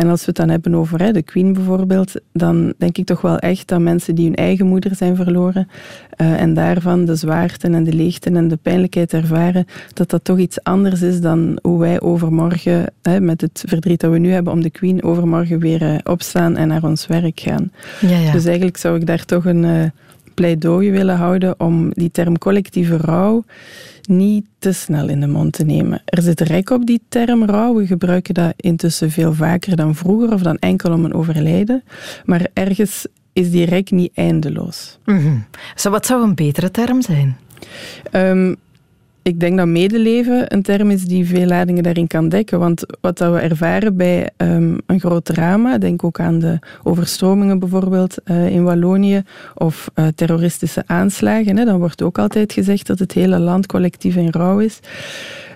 En als we het dan hebben over hè, de Queen bijvoorbeeld, dan denk ik toch wel echt dat mensen die hun eigen moeder zijn verloren uh, en daarvan de zwaarten en de leegten en de pijnlijkheid ervaren, dat dat toch iets anders is dan hoe wij overmorgen, hè, met het verdriet dat we nu hebben om de Queen, overmorgen weer uh, opstaan en naar ons werk gaan. Ja, ja. Dus eigenlijk zou ik daar toch een uh, pleidooi willen houden om die term collectieve rouw niet te snel in de mond te nemen. Er zit rek op die term rouw. We gebruiken dat intussen veel vaker dan vroeger of dan enkel om een overlijden. Maar ergens is die rek niet eindeloos. Mm -hmm. Zo, wat zou een betere term zijn? Um, ik denk dat medeleven een term is die veel ladingen daarin kan dekken. Want wat dat we ervaren bij um, een groot drama, denk ook aan de overstromingen bijvoorbeeld uh, in Wallonië of uh, terroristische aanslagen, hè, dan wordt ook altijd gezegd dat het hele land collectief in rouw is.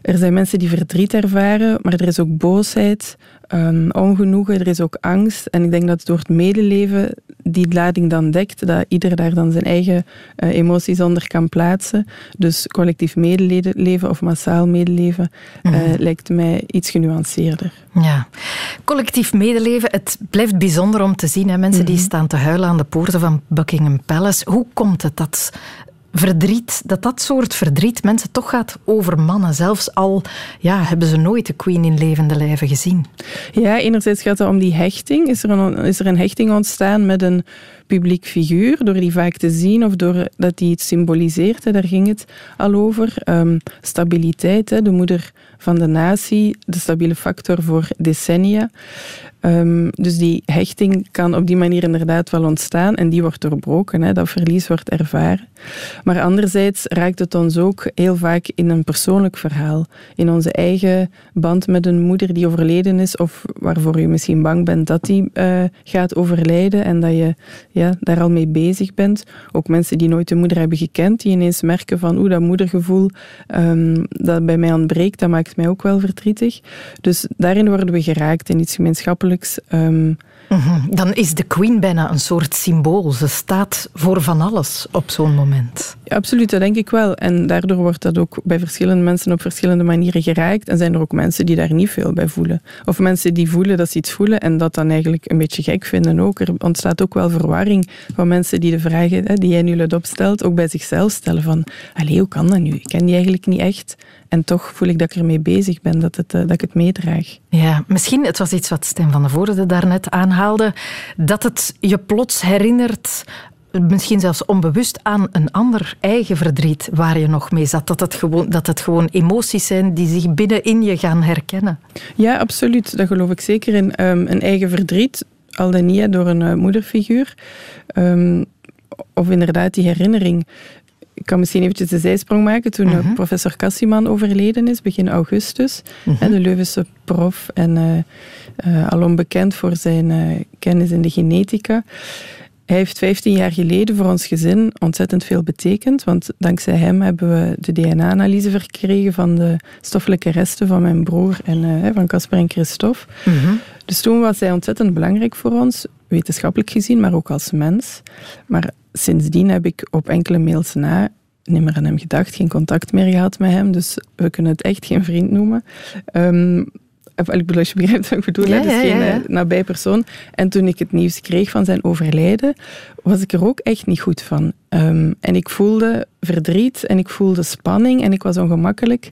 Er zijn mensen die verdriet ervaren, maar er is ook boosheid, um, ongenoegen, er is ook angst. En ik denk dat door het medeleven die lading dan dekt, dat ieder daar dan zijn eigen uh, emoties onder kan plaatsen. Dus collectief medeleven of massaal medeleven mm -hmm. uh, lijkt mij iets genuanceerder. Ja, collectief medeleven, het blijft bijzonder om te zien. Hè? Mensen mm -hmm. die staan te huilen aan de poorten van Buckingham Palace. Hoe komt het dat verdriet, dat dat soort verdriet mensen toch gaat overmannen. Zelfs al ja, hebben ze nooit de Queen in levende lijven gezien. Ja, enerzijds gaat het om die hechting. Is er een, is er een hechting ontstaan met een publiek figuur, door die vaak te zien of door dat die iets symboliseert. Daar ging het al over. Um, stabiliteit, hè, de moeder van de natie, de stabiele factor voor decennia. Um, dus die hechting kan op die manier inderdaad wel ontstaan en die wordt doorbroken. Hè, dat verlies wordt ervaren. Maar anderzijds raakt het ons ook heel vaak in een persoonlijk verhaal. In onze eigen band met een moeder die overleden is of waarvoor je misschien bang bent dat die uh, gaat overlijden en dat je ja, daar al mee bezig bent. Ook mensen die nooit een moeder hebben gekend, die ineens merken van oeh, dat moedergevoel um, dat bij mij ontbreekt, dat maakt mij ook wel verdrietig. Dus daarin worden we geraakt in iets gemeenschappelijks. Um, dan is de Queen bijna een soort symbool. Ze staat voor van alles op zo'n moment. Absoluut, dat denk ik wel. En daardoor wordt dat ook bij verschillende mensen op verschillende manieren geraakt. En zijn er ook mensen die daar niet veel bij voelen. Of mensen die voelen dat ze iets voelen en dat dan eigenlijk een beetje gek vinden ook. Er ontstaat ook wel verwarring van mensen die de vragen die jij nu luid opstelt, ook bij zichzelf stellen van, allee, hoe kan dat nu? Ik ken die eigenlijk niet echt. En toch voel ik dat ik ermee bezig ben, dat, het, eh, dat ik het meedraag. Ja, misschien, het was iets wat Stijn van der Voorde daarnet aanhaalde, dat het je plots herinnert misschien zelfs onbewust aan een ander eigen verdriet waar je nog mee zat. Dat het gewoon, dat het gewoon emoties zijn die zich binnenin je gaan herkennen. Ja, absoluut. Daar geloof ik zeker in. Um, een eigen verdriet, al dan niet door een uh, moederfiguur. Um, of inderdaad die herinnering ik kan misschien eventjes de zijsprong maken. Toen uh -huh. professor Cassiman overleden is, begin augustus, uh -huh. de Leuvense prof en uh, uh, al onbekend voor zijn kennis in de genetica. Hij heeft 15 jaar geleden voor ons gezin ontzettend veel betekend, want dankzij hem hebben we de DNA-analyse verkregen van de stoffelijke resten van mijn broer en van Casper en Christophe. -huh. Dus toen was hij ontzettend belangrijk voor ons, wetenschappelijk gezien, maar ook als mens. Maar sindsdien heb ik op enkele mails na niet meer aan hem gedacht, geen contact meer gehad met hem, dus we kunnen het echt geen vriend noemen. Um, ik bedoel, als je begrijpt wat ik bedoel, ja, dus ja, geen ja. nabij persoon. En toen ik het nieuws kreeg van zijn overlijden, was ik er ook echt niet goed van. Um, en ik voelde verdriet en ik voelde spanning en ik was ongemakkelijk.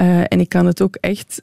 Uh, en ik kan het ook echt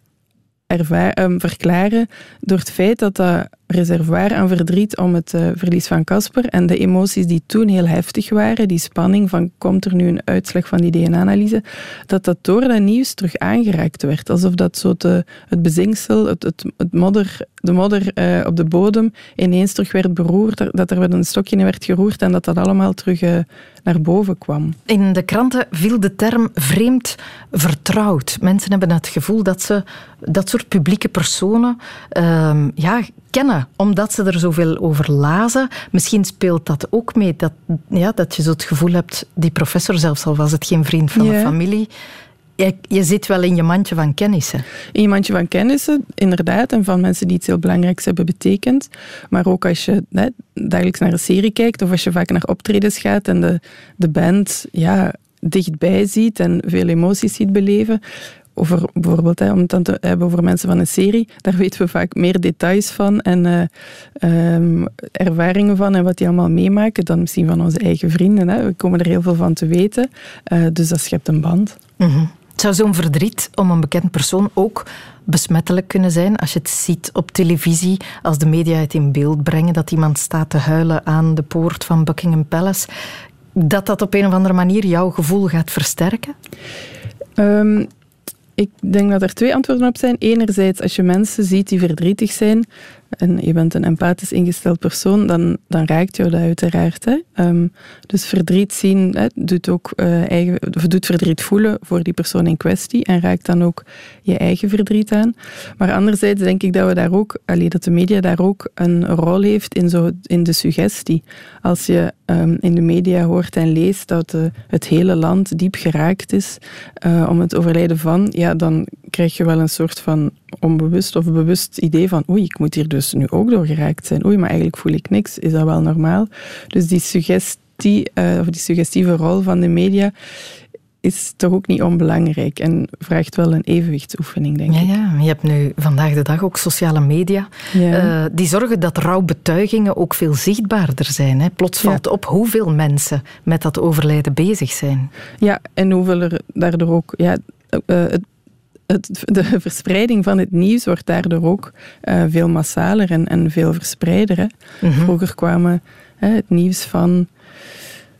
ervaar, um, verklaren door het feit dat dat reservoir aan verdriet om het uh, verlies van Casper en de emoties die toen heel heftig waren, die spanning van komt er nu een uitslag van die DNA-analyse, dat dat door dat nieuws terug aangeraakt werd. Alsof dat zo te, het bezinksel, het, het, modder, de modder uh, op de bodem ineens terug werd beroerd, dat er met een stokje in werd geroerd en dat dat allemaal terug uh, naar boven kwam. In de kranten viel de term vreemd vertrouwd. Mensen hebben het gevoel dat ze dat soort publieke personen uh, ja, kennen, omdat ze er zoveel over lazen. Misschien speelt dat ook mee, dat, ja, dat je zo het gevoel hebt, die professor zelfs al was het geen vriend van ja. de familie, je, je, zit wel in je mandje van kennissen. In je mandje van kennissen, inderdaad. En van mensen die iets heel belangrijks hebben betekend. Maar ook als je hè, dagelijks naar een serie kijkt of als je vaak naar optredens gaat en de, de band ja, dichtbij ziet en veel emoties ziet beleven. Over bijvoorbeeld, hè, om het dan te hebben over mensen van een serie, daar weten we vaak meer details van en uh, um, ervaringen van en wat die allemaal meemaken dan misschien van onze eigen vrienden. Hè. We komen er heel veel van te weten, uh, dus dat schept een band. Mm -hmm. Zou zo'n verdriet om een bekend persoon ook besmettelijk kunnen zijn als je het ziet op televisie, als de media het in beeld brengen, dat iemand staat te huilen aan de poort van Buckingham Palace, dat dat op een of andere manier jouw gevoel gaat versterken? Um, ik denk dat er twee antwoorden op zijn. Enerzijds, als je mensen ziet die verdrietig zijn en je bent een empathisch ingesteld persoon, dan, dan raakt jou dat uiteraard. Hè? Um, dus verdriet zien hè, doet ook uh, eigen, doet verdriet voelen voor die persoon in kwestie en raakt dan ook je eigen verdriet aan. Maar anderzijds denk ik dat we daar ook, allee, dat de media daar ook een rol heeft in, zo, in de suggestie. Als je um, in de media hoort en leest dat uh, het hele land diep geraakt is uh, om het overlijden van, ja, dan krijg je wel een soort van onbewust of bewust idee van oei, ik moet hier dus nu ook door geraakt zijn. Oei, maar eigenlijk voel ik niks. Is dat wel normaal? Dus die suggestie, uh, of die suggestieve rol van de media is toch ook niet onbelangrijk en vraagt wel een evenwichtsoefening, denk ja, ik. Ja, je hebt nu vandaag de dag ook sociale media Ja. eh, die zorgen dat rouwbetuigingen ook veel zichtbaarder zijn. Hè. Plots Ja. valt op hoeveel mensen met dat overlijden bezig zijn. Ja, en hoeveel er daardoor ook... Ja, eh, het, het, de verspreiding van het nieuws wordt daardoor ook eh, veel massaler en, en veel verspreider. Hè. Mhm. Vroeger kwamen hè, het nieuws van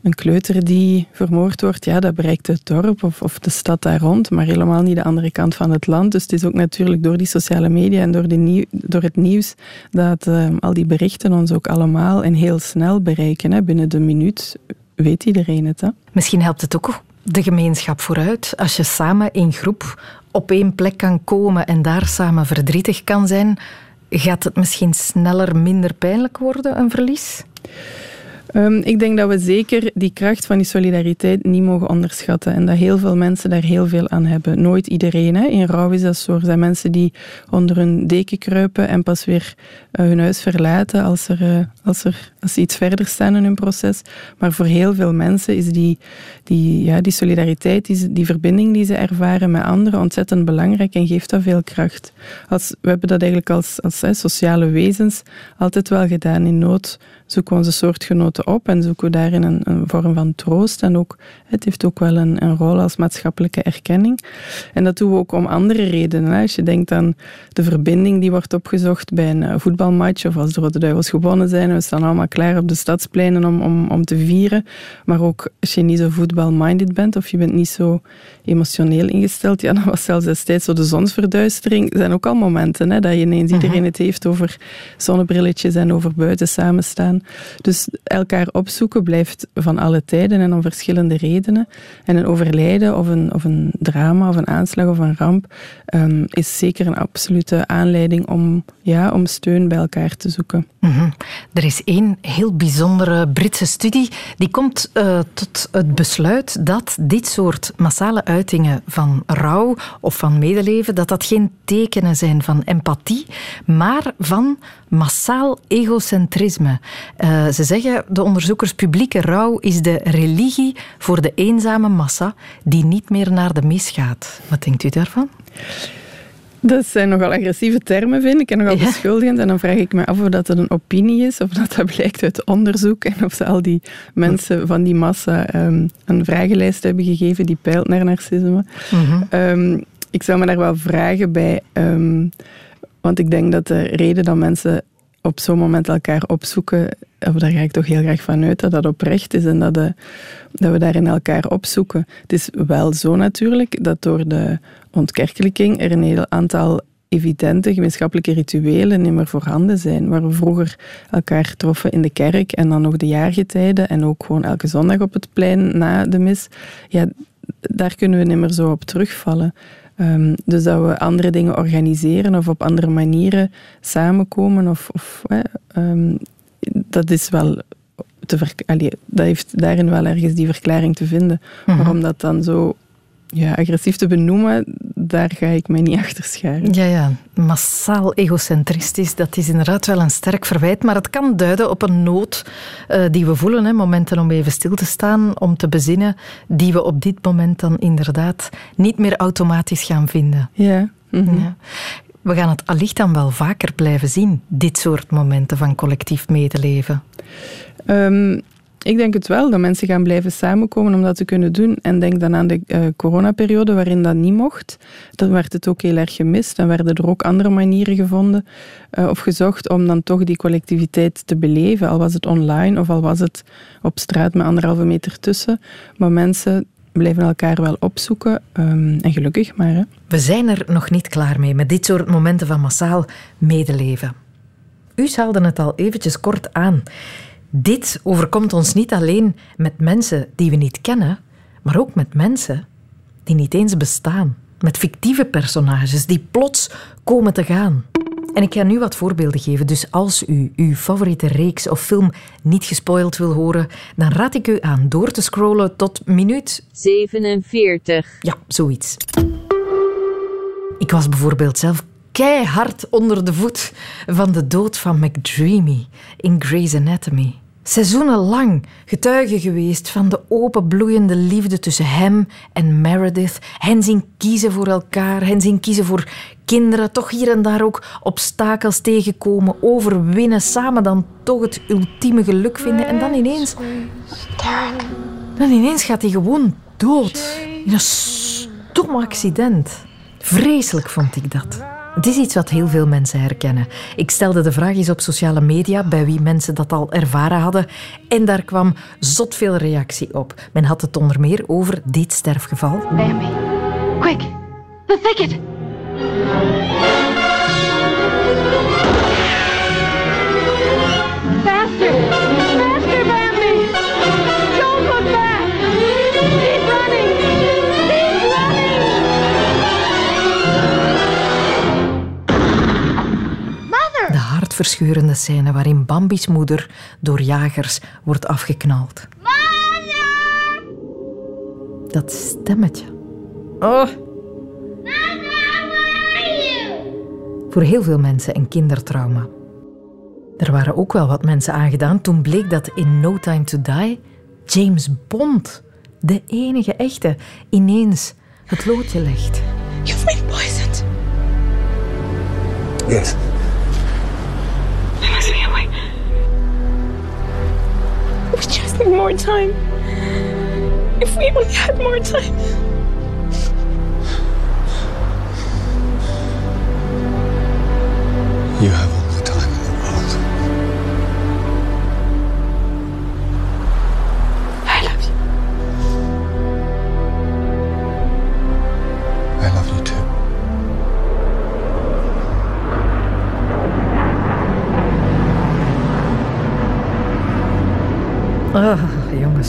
een kleuter die vermoord wordt, ja, dat bereikt het dorp of, of de stad daar rond, maar helemaal niet de andere kant van het land. Dus het is ook natuurlijk door die sociale media en door, de nieuw, door het nieuws dat eh, al die berichten ons ook allemaal en heel snel bereiken. Hè. Binnen de minuut weet iedereen het. Hè. Misschien helpt het ook de gemeenschap vooruit. Als je samen in groep op één plek kan komen en daar samen verdrietig kan zijn, gaat het misschien sneller minder pijnlijk worden, een verlies? Um, ik denk dat we zeker die kracht van die solidariteit niet mogen onderschatten. En dat heel veel mensen daar heel veel aan hebben. Nooit iedereen. Hè. In rouw is dat zijn mensen die onder hun deken kruipen en pas weer uh, hun huis verlaten als, er, uh, als, er, ze iets verder staan in hun proces. Maar voor heel veel mensen is die, die, ja, die solidariteit, die, die verbinding die ze ervaren met anderen ontzettend belangrijk en geeft dat veel kracht. Als, we hebben dat eigenlijk als, als sociale wezens altijd wel gedaan. In nood zoeken we onze soortgenoten op en zoeken we daarin een, een, vorm van troost. En ook, het heeft ook wel een, een, rol als maatschappelijke erkenning. En dat doen we ook om andere redenen. Hè. Als je denkt aan de verbinding die wordt opgezocht bij een voetbalmatch of als de Rode Duivels gewonnen zijn en we staan allemaal klaar op de stadspleinen om, om, om te vieren. Maar ook als je niet zo voetbalminded bent of je bent niet zo emotioneel ingesteld, ja, dan was zelfs destijds zo de zonsverduistering. Er zijn ook al momenten hè, dat je ineens iedereen het heeft over zonnebrilletjes en over buiten samenstaan. Dus elkaar opzoeken blijft van alle tijden en om verschillende redenen. En een overlijden of een, of een drama of een aanslag of een ramp um, is zeker een absolute aanleiding om, ja, om steun bij elkaar te zoeken. -hmm. Er is één heel bijzondere Britse studie die komt uh, tot het besluit dat dit soort massale uitingen van rouw of van medeleven, dat dat geen tekenen zijn van empathie, maar van massaal egocentrisme. Uh, ze zeggen, de onderzoekers, publieke rouw is de religie voor de eenzame massa die niet meer naar de mis gaat. Wat denkt u daarvan? Dat zijn nogal agressieve termen, vind ik, en nogal ja. beschuldigend. En dan vraag ik me af of dat een opinie is, of dat dat blijkt uit onderzoek, en of ze al die mensen van die massa um, een vragenlijst hebben gegeven die peilt naar narcisme. Mm -hmm. um, ik zou me daar wel vragen bij, um, want ik denk dat de reden dat mensen op zo'n moment elkaar opzoeken, daar ga ik toch heel graag van uit dat dat oprecht is en dat, de, dat we daarin elkaar opzoeken. Het is wel zo natuurlijk dat door de ontkerkelijking er een heel aantal evidente gemeenschappelijke rituelen niet meer voorhanden zijn. Waar we vroeger elkaar troffen in de kerk en dan nog de jaargetijden en ook gewoon elke zondag op het plein na de mis. Ja, daar kunnen we niet meer zo op terugvallen. Um, dus dat we andere dingen organiseren of op andere manieren samenkomen. Of, of um, dat is wel te allee, dat heeft daarin wel ergens die verklaring te vinden. Mm-hmm. Waarom dat dan zo ja, agressief te benoemen, daar ga ik mij niet achter scharen. Ja, ja, massaal egocentristisch, dat is inderdaad wel een sterk verwijt, maar het kan duiden op een nood uh, die we voelen, hè, momenten om even stil te staan, om te bezinnen, die we op dit moment dan inderdaad niet meer automatisch gaan vinden. Ja. Mm-hmm. ja. We gaan het allicht dan wel vaker blijven zien, dit soort momenten van collectief medeleven. Um, ik denk het wel, dat mensen gaan blijven samenkomen om dat te kunnen doen. En denk dan aan de uh, coronaperiode waarin dat niet mocht. Dan werd het ook heel erg gemist. Dan werden er ook andere manieren gevonden uh, of gezocht om dan toch die collectiviteit te beleven. Al was het online of al was het op straat met anderhalve meter tussen. Maar mensen blijven elkaar wel opzoeken. Um, en gelukkig maar. Hè. We zijn er nog niet klaar mee met dit soort momenten van massaal medeleven. U haalde het al eventjes kort aan. Dit overkomt ons niet alleen met mensen die we niet kennen, maar ook met mensen die niet eens bestaan. Met fictieve personages die plots komen te gaan. En ik ga nu wat voorbeelden geven. Dus als u uw favoriete reeks of film niet gespoild wil horen, dan raad ik u aan door te scrollen tot minuut 47. Ja, zoiets. Ik was bijvoorbeeld zelf keihard onder de voet van de dood van McDreamy in Grey's Anatomy. Seizoenenlang getuige geweest van de openbloeiende liefde tussen hem en Meredith. Hen zien kiezen voor elkaar, hen zien kiezen voor kinderen. Toch hier en daar ook obstakels tegenkomen, overwinnen, samen dan toch het ultieme geluk vinden. En dan ineens... Dan ineens gaat hij gewoon dood. In een stom accident. Vreselijk vond ik dat. Het is iets wat heel veel mensen herkennen. Ik stelde de vraag eens op sociale media bij wie mensen dat al ervaren hadden. En daar kwam zot veel reactie op. Men had het onder meer over dit sterfgeval. Bambi, quick, the thicket. Faster, faster, Bambi. Don't look back. Keep running. Hartverscheurende scène waarin Bambi's moeder door jagers wordt afgeknald. Dat stemmetje. Oh. Voor heel veel mensen een kindertrauma. Er waren ook wel wat mensen aangedaan toen bleek dat in No Time to Die James Bond, de enige echte, ineens het loodje legt. You've been poisoned. Yes. More time. If we only had more time. You have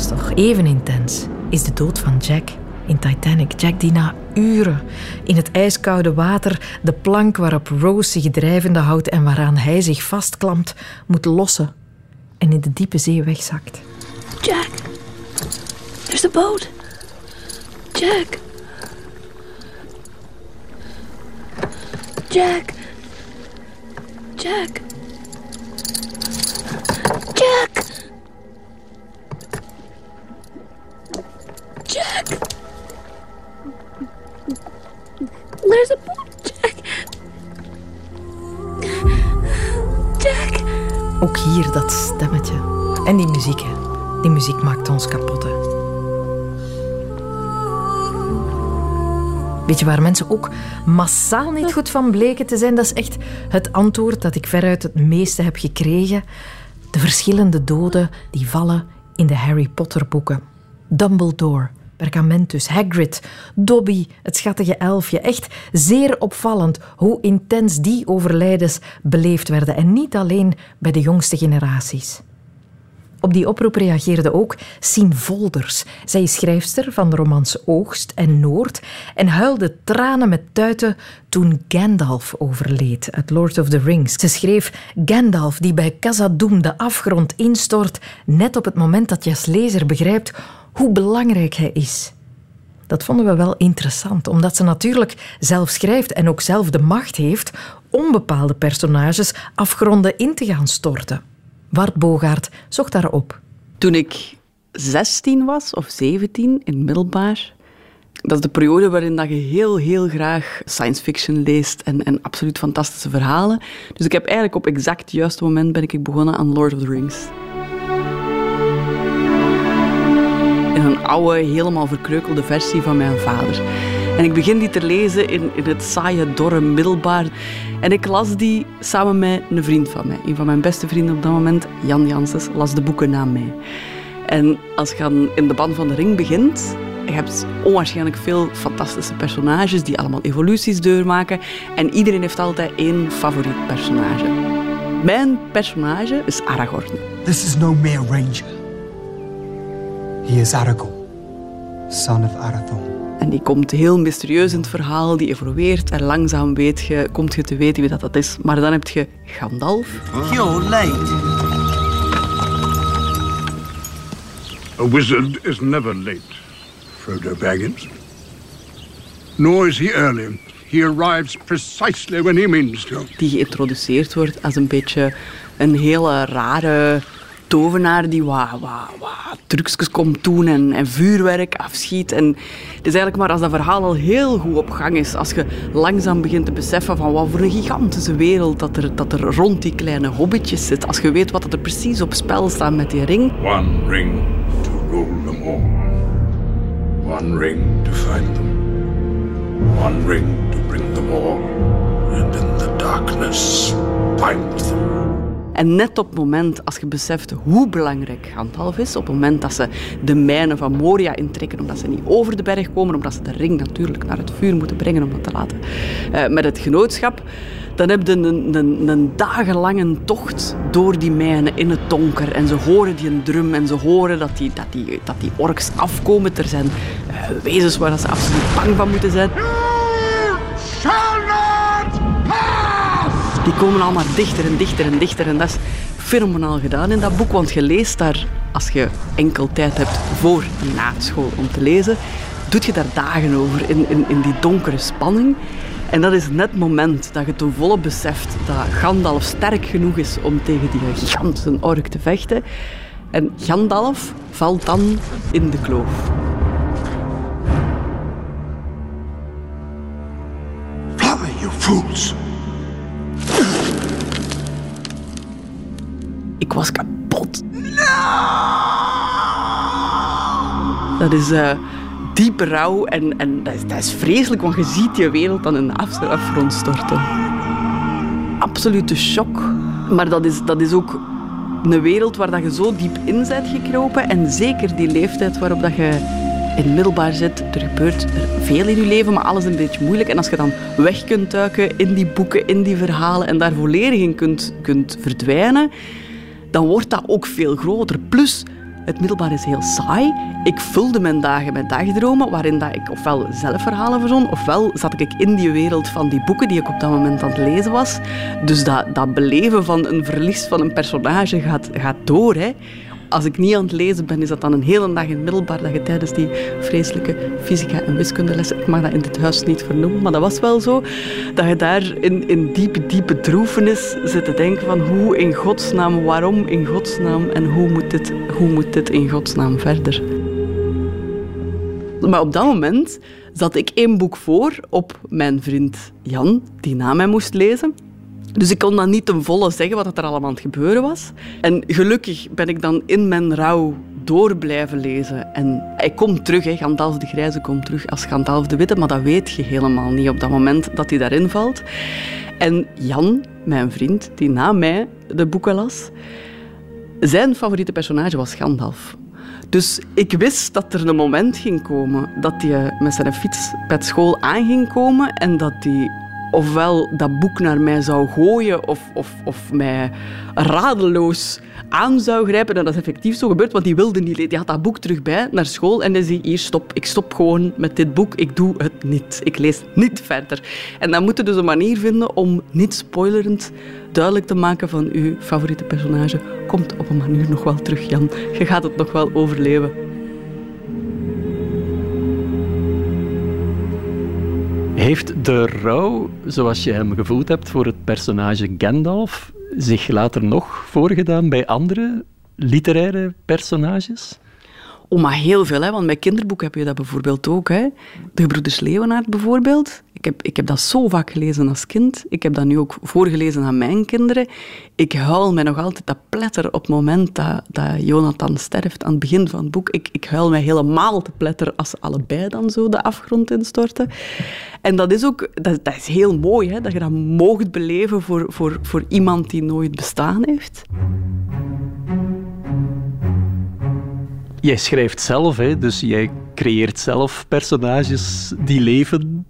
toch. Even intens is de dood van Jack in Titanic. Jack die na uren in het ijskoude water de plank waarop Rose zich drijvende houdt en waaraan hij zich vastklampt, moet lossen en in de diepe zee wegzakt. Jack. There's a boat. Jack. Jack. Jack. Hier dat stemmetje. En die muziek, hè. Die muziek maakt ons kapot. Weet je waar mensen ook massaal niet goed van bleken te zijn? Dat is echt het antwoord dat ik veruit het meeste heb gekregen. De verschillende doden die vallen in de Harry Potter boeken. Dumbledore, Pergamentus, Hagrid, Dobby, het schattige elfje. Echt zeer opvallend hoe intens die overlijdens beleefd werden. En niet alleen bij de jongste generaties. Op die oproep reageerde ook Sien Volders. Zij is schrijfster van de romans Oogst en Noord en huilde tranen met tuiten toen Gandalf overleed uit Lord of the Rings. Ze schreef Gandalf die bij Khazad-dûm de afgrond instort net op het moment dat je als lezer begrijpt hoe belangrijk hij is. Dat vonden we wel interessant, omdat ze natuurlijk zelf schrijft en ook zelf de macht heeft om bepaalde personages afgronden in te gaan storten. Bart Bogaert zocht daarop. Toen ik 16 was, of 17, in middelbaar, dat is de periode waarin dat je heel, heel graag science fiction leest en, en absoluut fantastische verhalen. Dus ik heb eigenlijk op exact het juiste moment ben ik begonnen aan Lord of the Rings. Helemaal verkreukelde versie van mijn vader. En ik begin die te lezen in, in het saaie, dorre middelbaar. En ik las die samen met een vriend van mij. Een van mijn beste vrienden op dat moment, Jan Janssens, las de boeken na mij. En als je in de band van de ring begint, je onwaarschijnlijk veel fantastische personages die allemaal evoluties doormaken. En iedereen heeft altijd één favoriet personage. Mijn personage is Aragorn. This is no mere ranger. He is Aragorn, son of Arathorn. En die komt heel mysterieus in het verhaal, die evolueert en langzaam weet je, komt je te weten wie dat, dat is. Maar dan heb je Gandalf. You're late. A wizard is never late, Frodo Baggins. Nor is he early. He arrives precisely when he means to. Die geïntroduceerd wordt als een beetje een hele rare tovenaar die wat, wat, wat trucjes komt doen en, en vuurwerk afschiet. En het is eigenlijk maar als dat verhaal al heel goed op gang is, als je langzaam begint te beseffen van wat voor een gigantische wereld dat er, dat er rond die kleine hobbitjes zit, als je weet wat er precies op spel staat met die ring. One ring to rule them all. One ring to find them. One ring to bring them all. And in the darkness, find them. En net op het moment, als je beseft hoe belangrijk Gandalf is, op het moment dat ze de mijnen van Moria intrekken, omdat ze niet over de berg komen, omdat ze de ring natuurlijk naar het vuur moeten brengen om dat te laten uh, met het genootschap, dan heb je een, een, dagenlange tocht door die mijnen in het donker. En ze horen die een drum en ze horen dat die, dat die, dat die orks afkomen. Er zijn uh, wezens waar ze absoluut bang van moeten zijn. Die komen allemaal dichter en dichter en dichter. En dat is fenomenaal gedaan in dat boek. Want je leest daar, als je enkel tijd hebt voor en na school om te lezen, doet je daar dagen over in, in, in die donkere spanning. En dat is net het moment dat je ten volle beseft dat Gandalf sterk genoeg is om tegen die gigantische ork te vechten. En Gandalf valt dan in de kloof. Fly, you fools! Ik was kapot. Dat is uh, diepe rouw en, en dat, is, dat is vreselijk, want je ziet je wereld dan in de afgrond storten. Absolute shock. Maar dat is, dat is ook een wereld waar dat je zo diep in bent gekropen. En zeker die leeftijd waarop dat je in middelbaar zit. Er gebeurt er veel in je leven, maar alles een beetje moeilijk. En als je dan weg kunt duiken in die boeken, in die verhalen en daar volledig in kunt, kunt verdwijnen, dan wordt dat ook veel groter. Plus, het middelbaar is heel saai. Ik vulde mijn dagen met dagdromen, waarin dat ik ofwel zelf verhalen verzon, ofwel zat ik in die wereld van die boeken die ik op dat moment aan het lezen was. Dus dat, dat beleven van een verlies van een personage gaat, gaat door. Hè als ik niet aan het lezen ben, is dat dan een hele dag in middelbaar dat je tijdens die vreselijke fysica- en wiskundelessen, ik mag dat in dit huis niet vernoemen, maar dat was wel zo, dat je daar in, in diepe, diepe droefenis zit te denken van hoe in godsnaam, waarom in godsnaam en hoe moet dit, hoe moet dit in godsnaam verder. Maar op dat moment zat ik één boek voor op mijn vriend Jan, die na mij moest lezen. Dus ik kon dan niet ten volle zeggen wat er allemaal aan het gebeuren was. En gelukkig ben ik dan in mijn rouw door blijven lezen. En hij komt terug, hè. Gandalf de Grijze komt terug als Gandalf de Witte, maar dat weet je helemaal niet op dat moment dat hij daarin valt. En Jan, mijn vriend, die na mij de boeken las, zijn favoriete personage was Gandalf. Dus ik wist dat er een moment ging komen dat hij met zijn fiets bij school aan ging komen en dat hij ofwel dat boek naar mij zou gooien of, of, of mij radeloos aan zou grijpen. En dat is effectief zo gebeurd, want die wilde niet lezen. Die had dat boek terug bij naar school en hij zei, hier, stop. Ik stop gewoon met dit boek. Ik doe het niet. Ik lees niet verder. En dan moet je dus een manier vinden om niet spoilerend duidelijk te maken van uw favoriete personage. Komt op een manier nog wel terug, Jan. Je gaat het nog wel overleven. Heeft de rouw, zoals je hem gevoeld hebt voor het personage Gandalf, zich later nog voorgedaan bij andere literaire personages? Oh, maar heel veel, hè? want bij kinderboeken heb je dat bijvoorbeeld ook. Hè? De Gebroeders Leeuwenaard bijvoorbeeld. Ik heb, ik heb dat zo vaak gelezen als kind. Ik heb dat nu ook voorgelezen aan mijn kinderen. Ik huil mij nog altijd dat pletter op het moment dat, dat Jonathan sterft aan het begin van het boek. Ik, ik huil mij helemaal te pletter als ze allebei dan zo de afgrond instorten. En dat is ook dat, dat is heel mooi, hè? dat je dat moogt beleven voor, voor, voor iemand die nooit bestaan heeft. Jij schrijft zelf, hè? dus jij creëert zelf personages die leven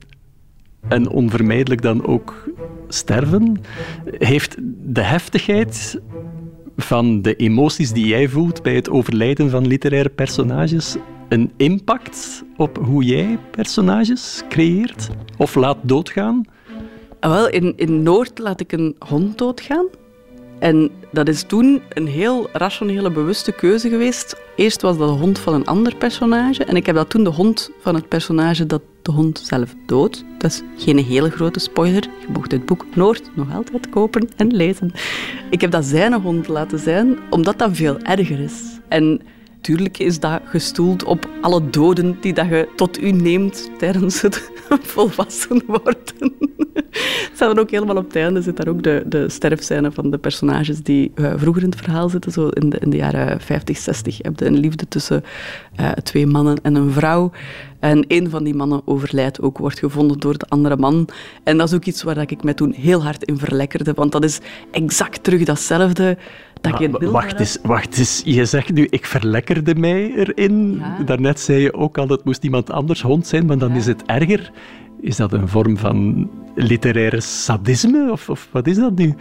en onvermijdelijk dan ook sterven. Heeft de heftigheid van de emoties die jij voelt bij het overlijden van literaire personages een impact op hoe jij personages creëert of laat doodgaan? Ah, wel, in, in Noord laat ik een hond doodgaan. En dat is toen een heel rationele, bewuste keuze geweest. Eerst was dat de hond van een ander personage. En ik heb dat toen de hond van het personage dat de hond zelf dood. Dat is geen hele grote spoiler. Je mocht het boek Noord nog altijd kopen en lezen. Ik heb dat zijn hond laten zijn, omdat dat veel erger is. En Tuurlijk is dat gestoeld op alle doden die dat je tot u neemt tijdens het volwassen worden. staat er ook helemaal op het einde, zit daar ook de, de sterfscène van de personages die uh, vroeger in het verhaal zitten, zo in de, in de jaren 50, 60. Je hebt een liefde tussen uh, twee mannen en een vrouw. En een van die mannen overlijdt ook, wordt gevonden door de andere man. En dat is ook iets waar ik mij toen heel hard in verlekkerde, want dat is exact terug datzelfde dat je maar, wacht eens, wacht eens. Je zegt nu, ik verlekkerde mij erin. Ja. Daarnet zei je ook al, dat moest iemand anders hond zijn, maar dan ja. is het erger. Is dat een vorm van literaire sadisme? Of, of wat is dat nu?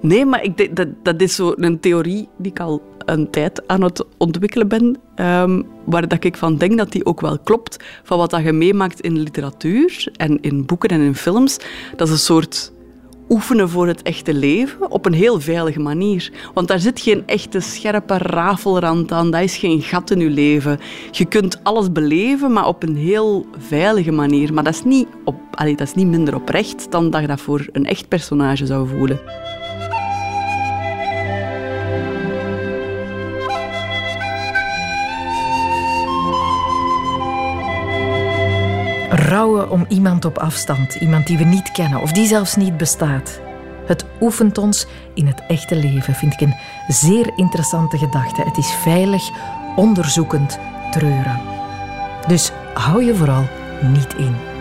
Nee, maar ik denk, dat, dat is een theorie die ik al een tijd aan het ontwikkelen ben, um, waar dat ik van denk dat die ook wel klopt, van wat dat je meemaakt in literatuur en in boeken en in films. Dat is een soort oefenen voor het echte leven op een heel veilige manier. Want daar zit geen echte scherpe rafelrand aan, dat is geen gat in je leven. Je kunt alles beleven, maar op een heel veilige manier. Maar dat is niet, op, dat is niet minder oprecht dan dat je dat voor een echt personage zou voelen. Rouwen om iemand op afstand, iemand die we niet kennen of die zelfs niet bestaat. Het oefent ons in het echte leven, vind ik een zeer interessante gedachte. Het is veilig, onderzoekend, treuren. Dus hou je vooral niet in.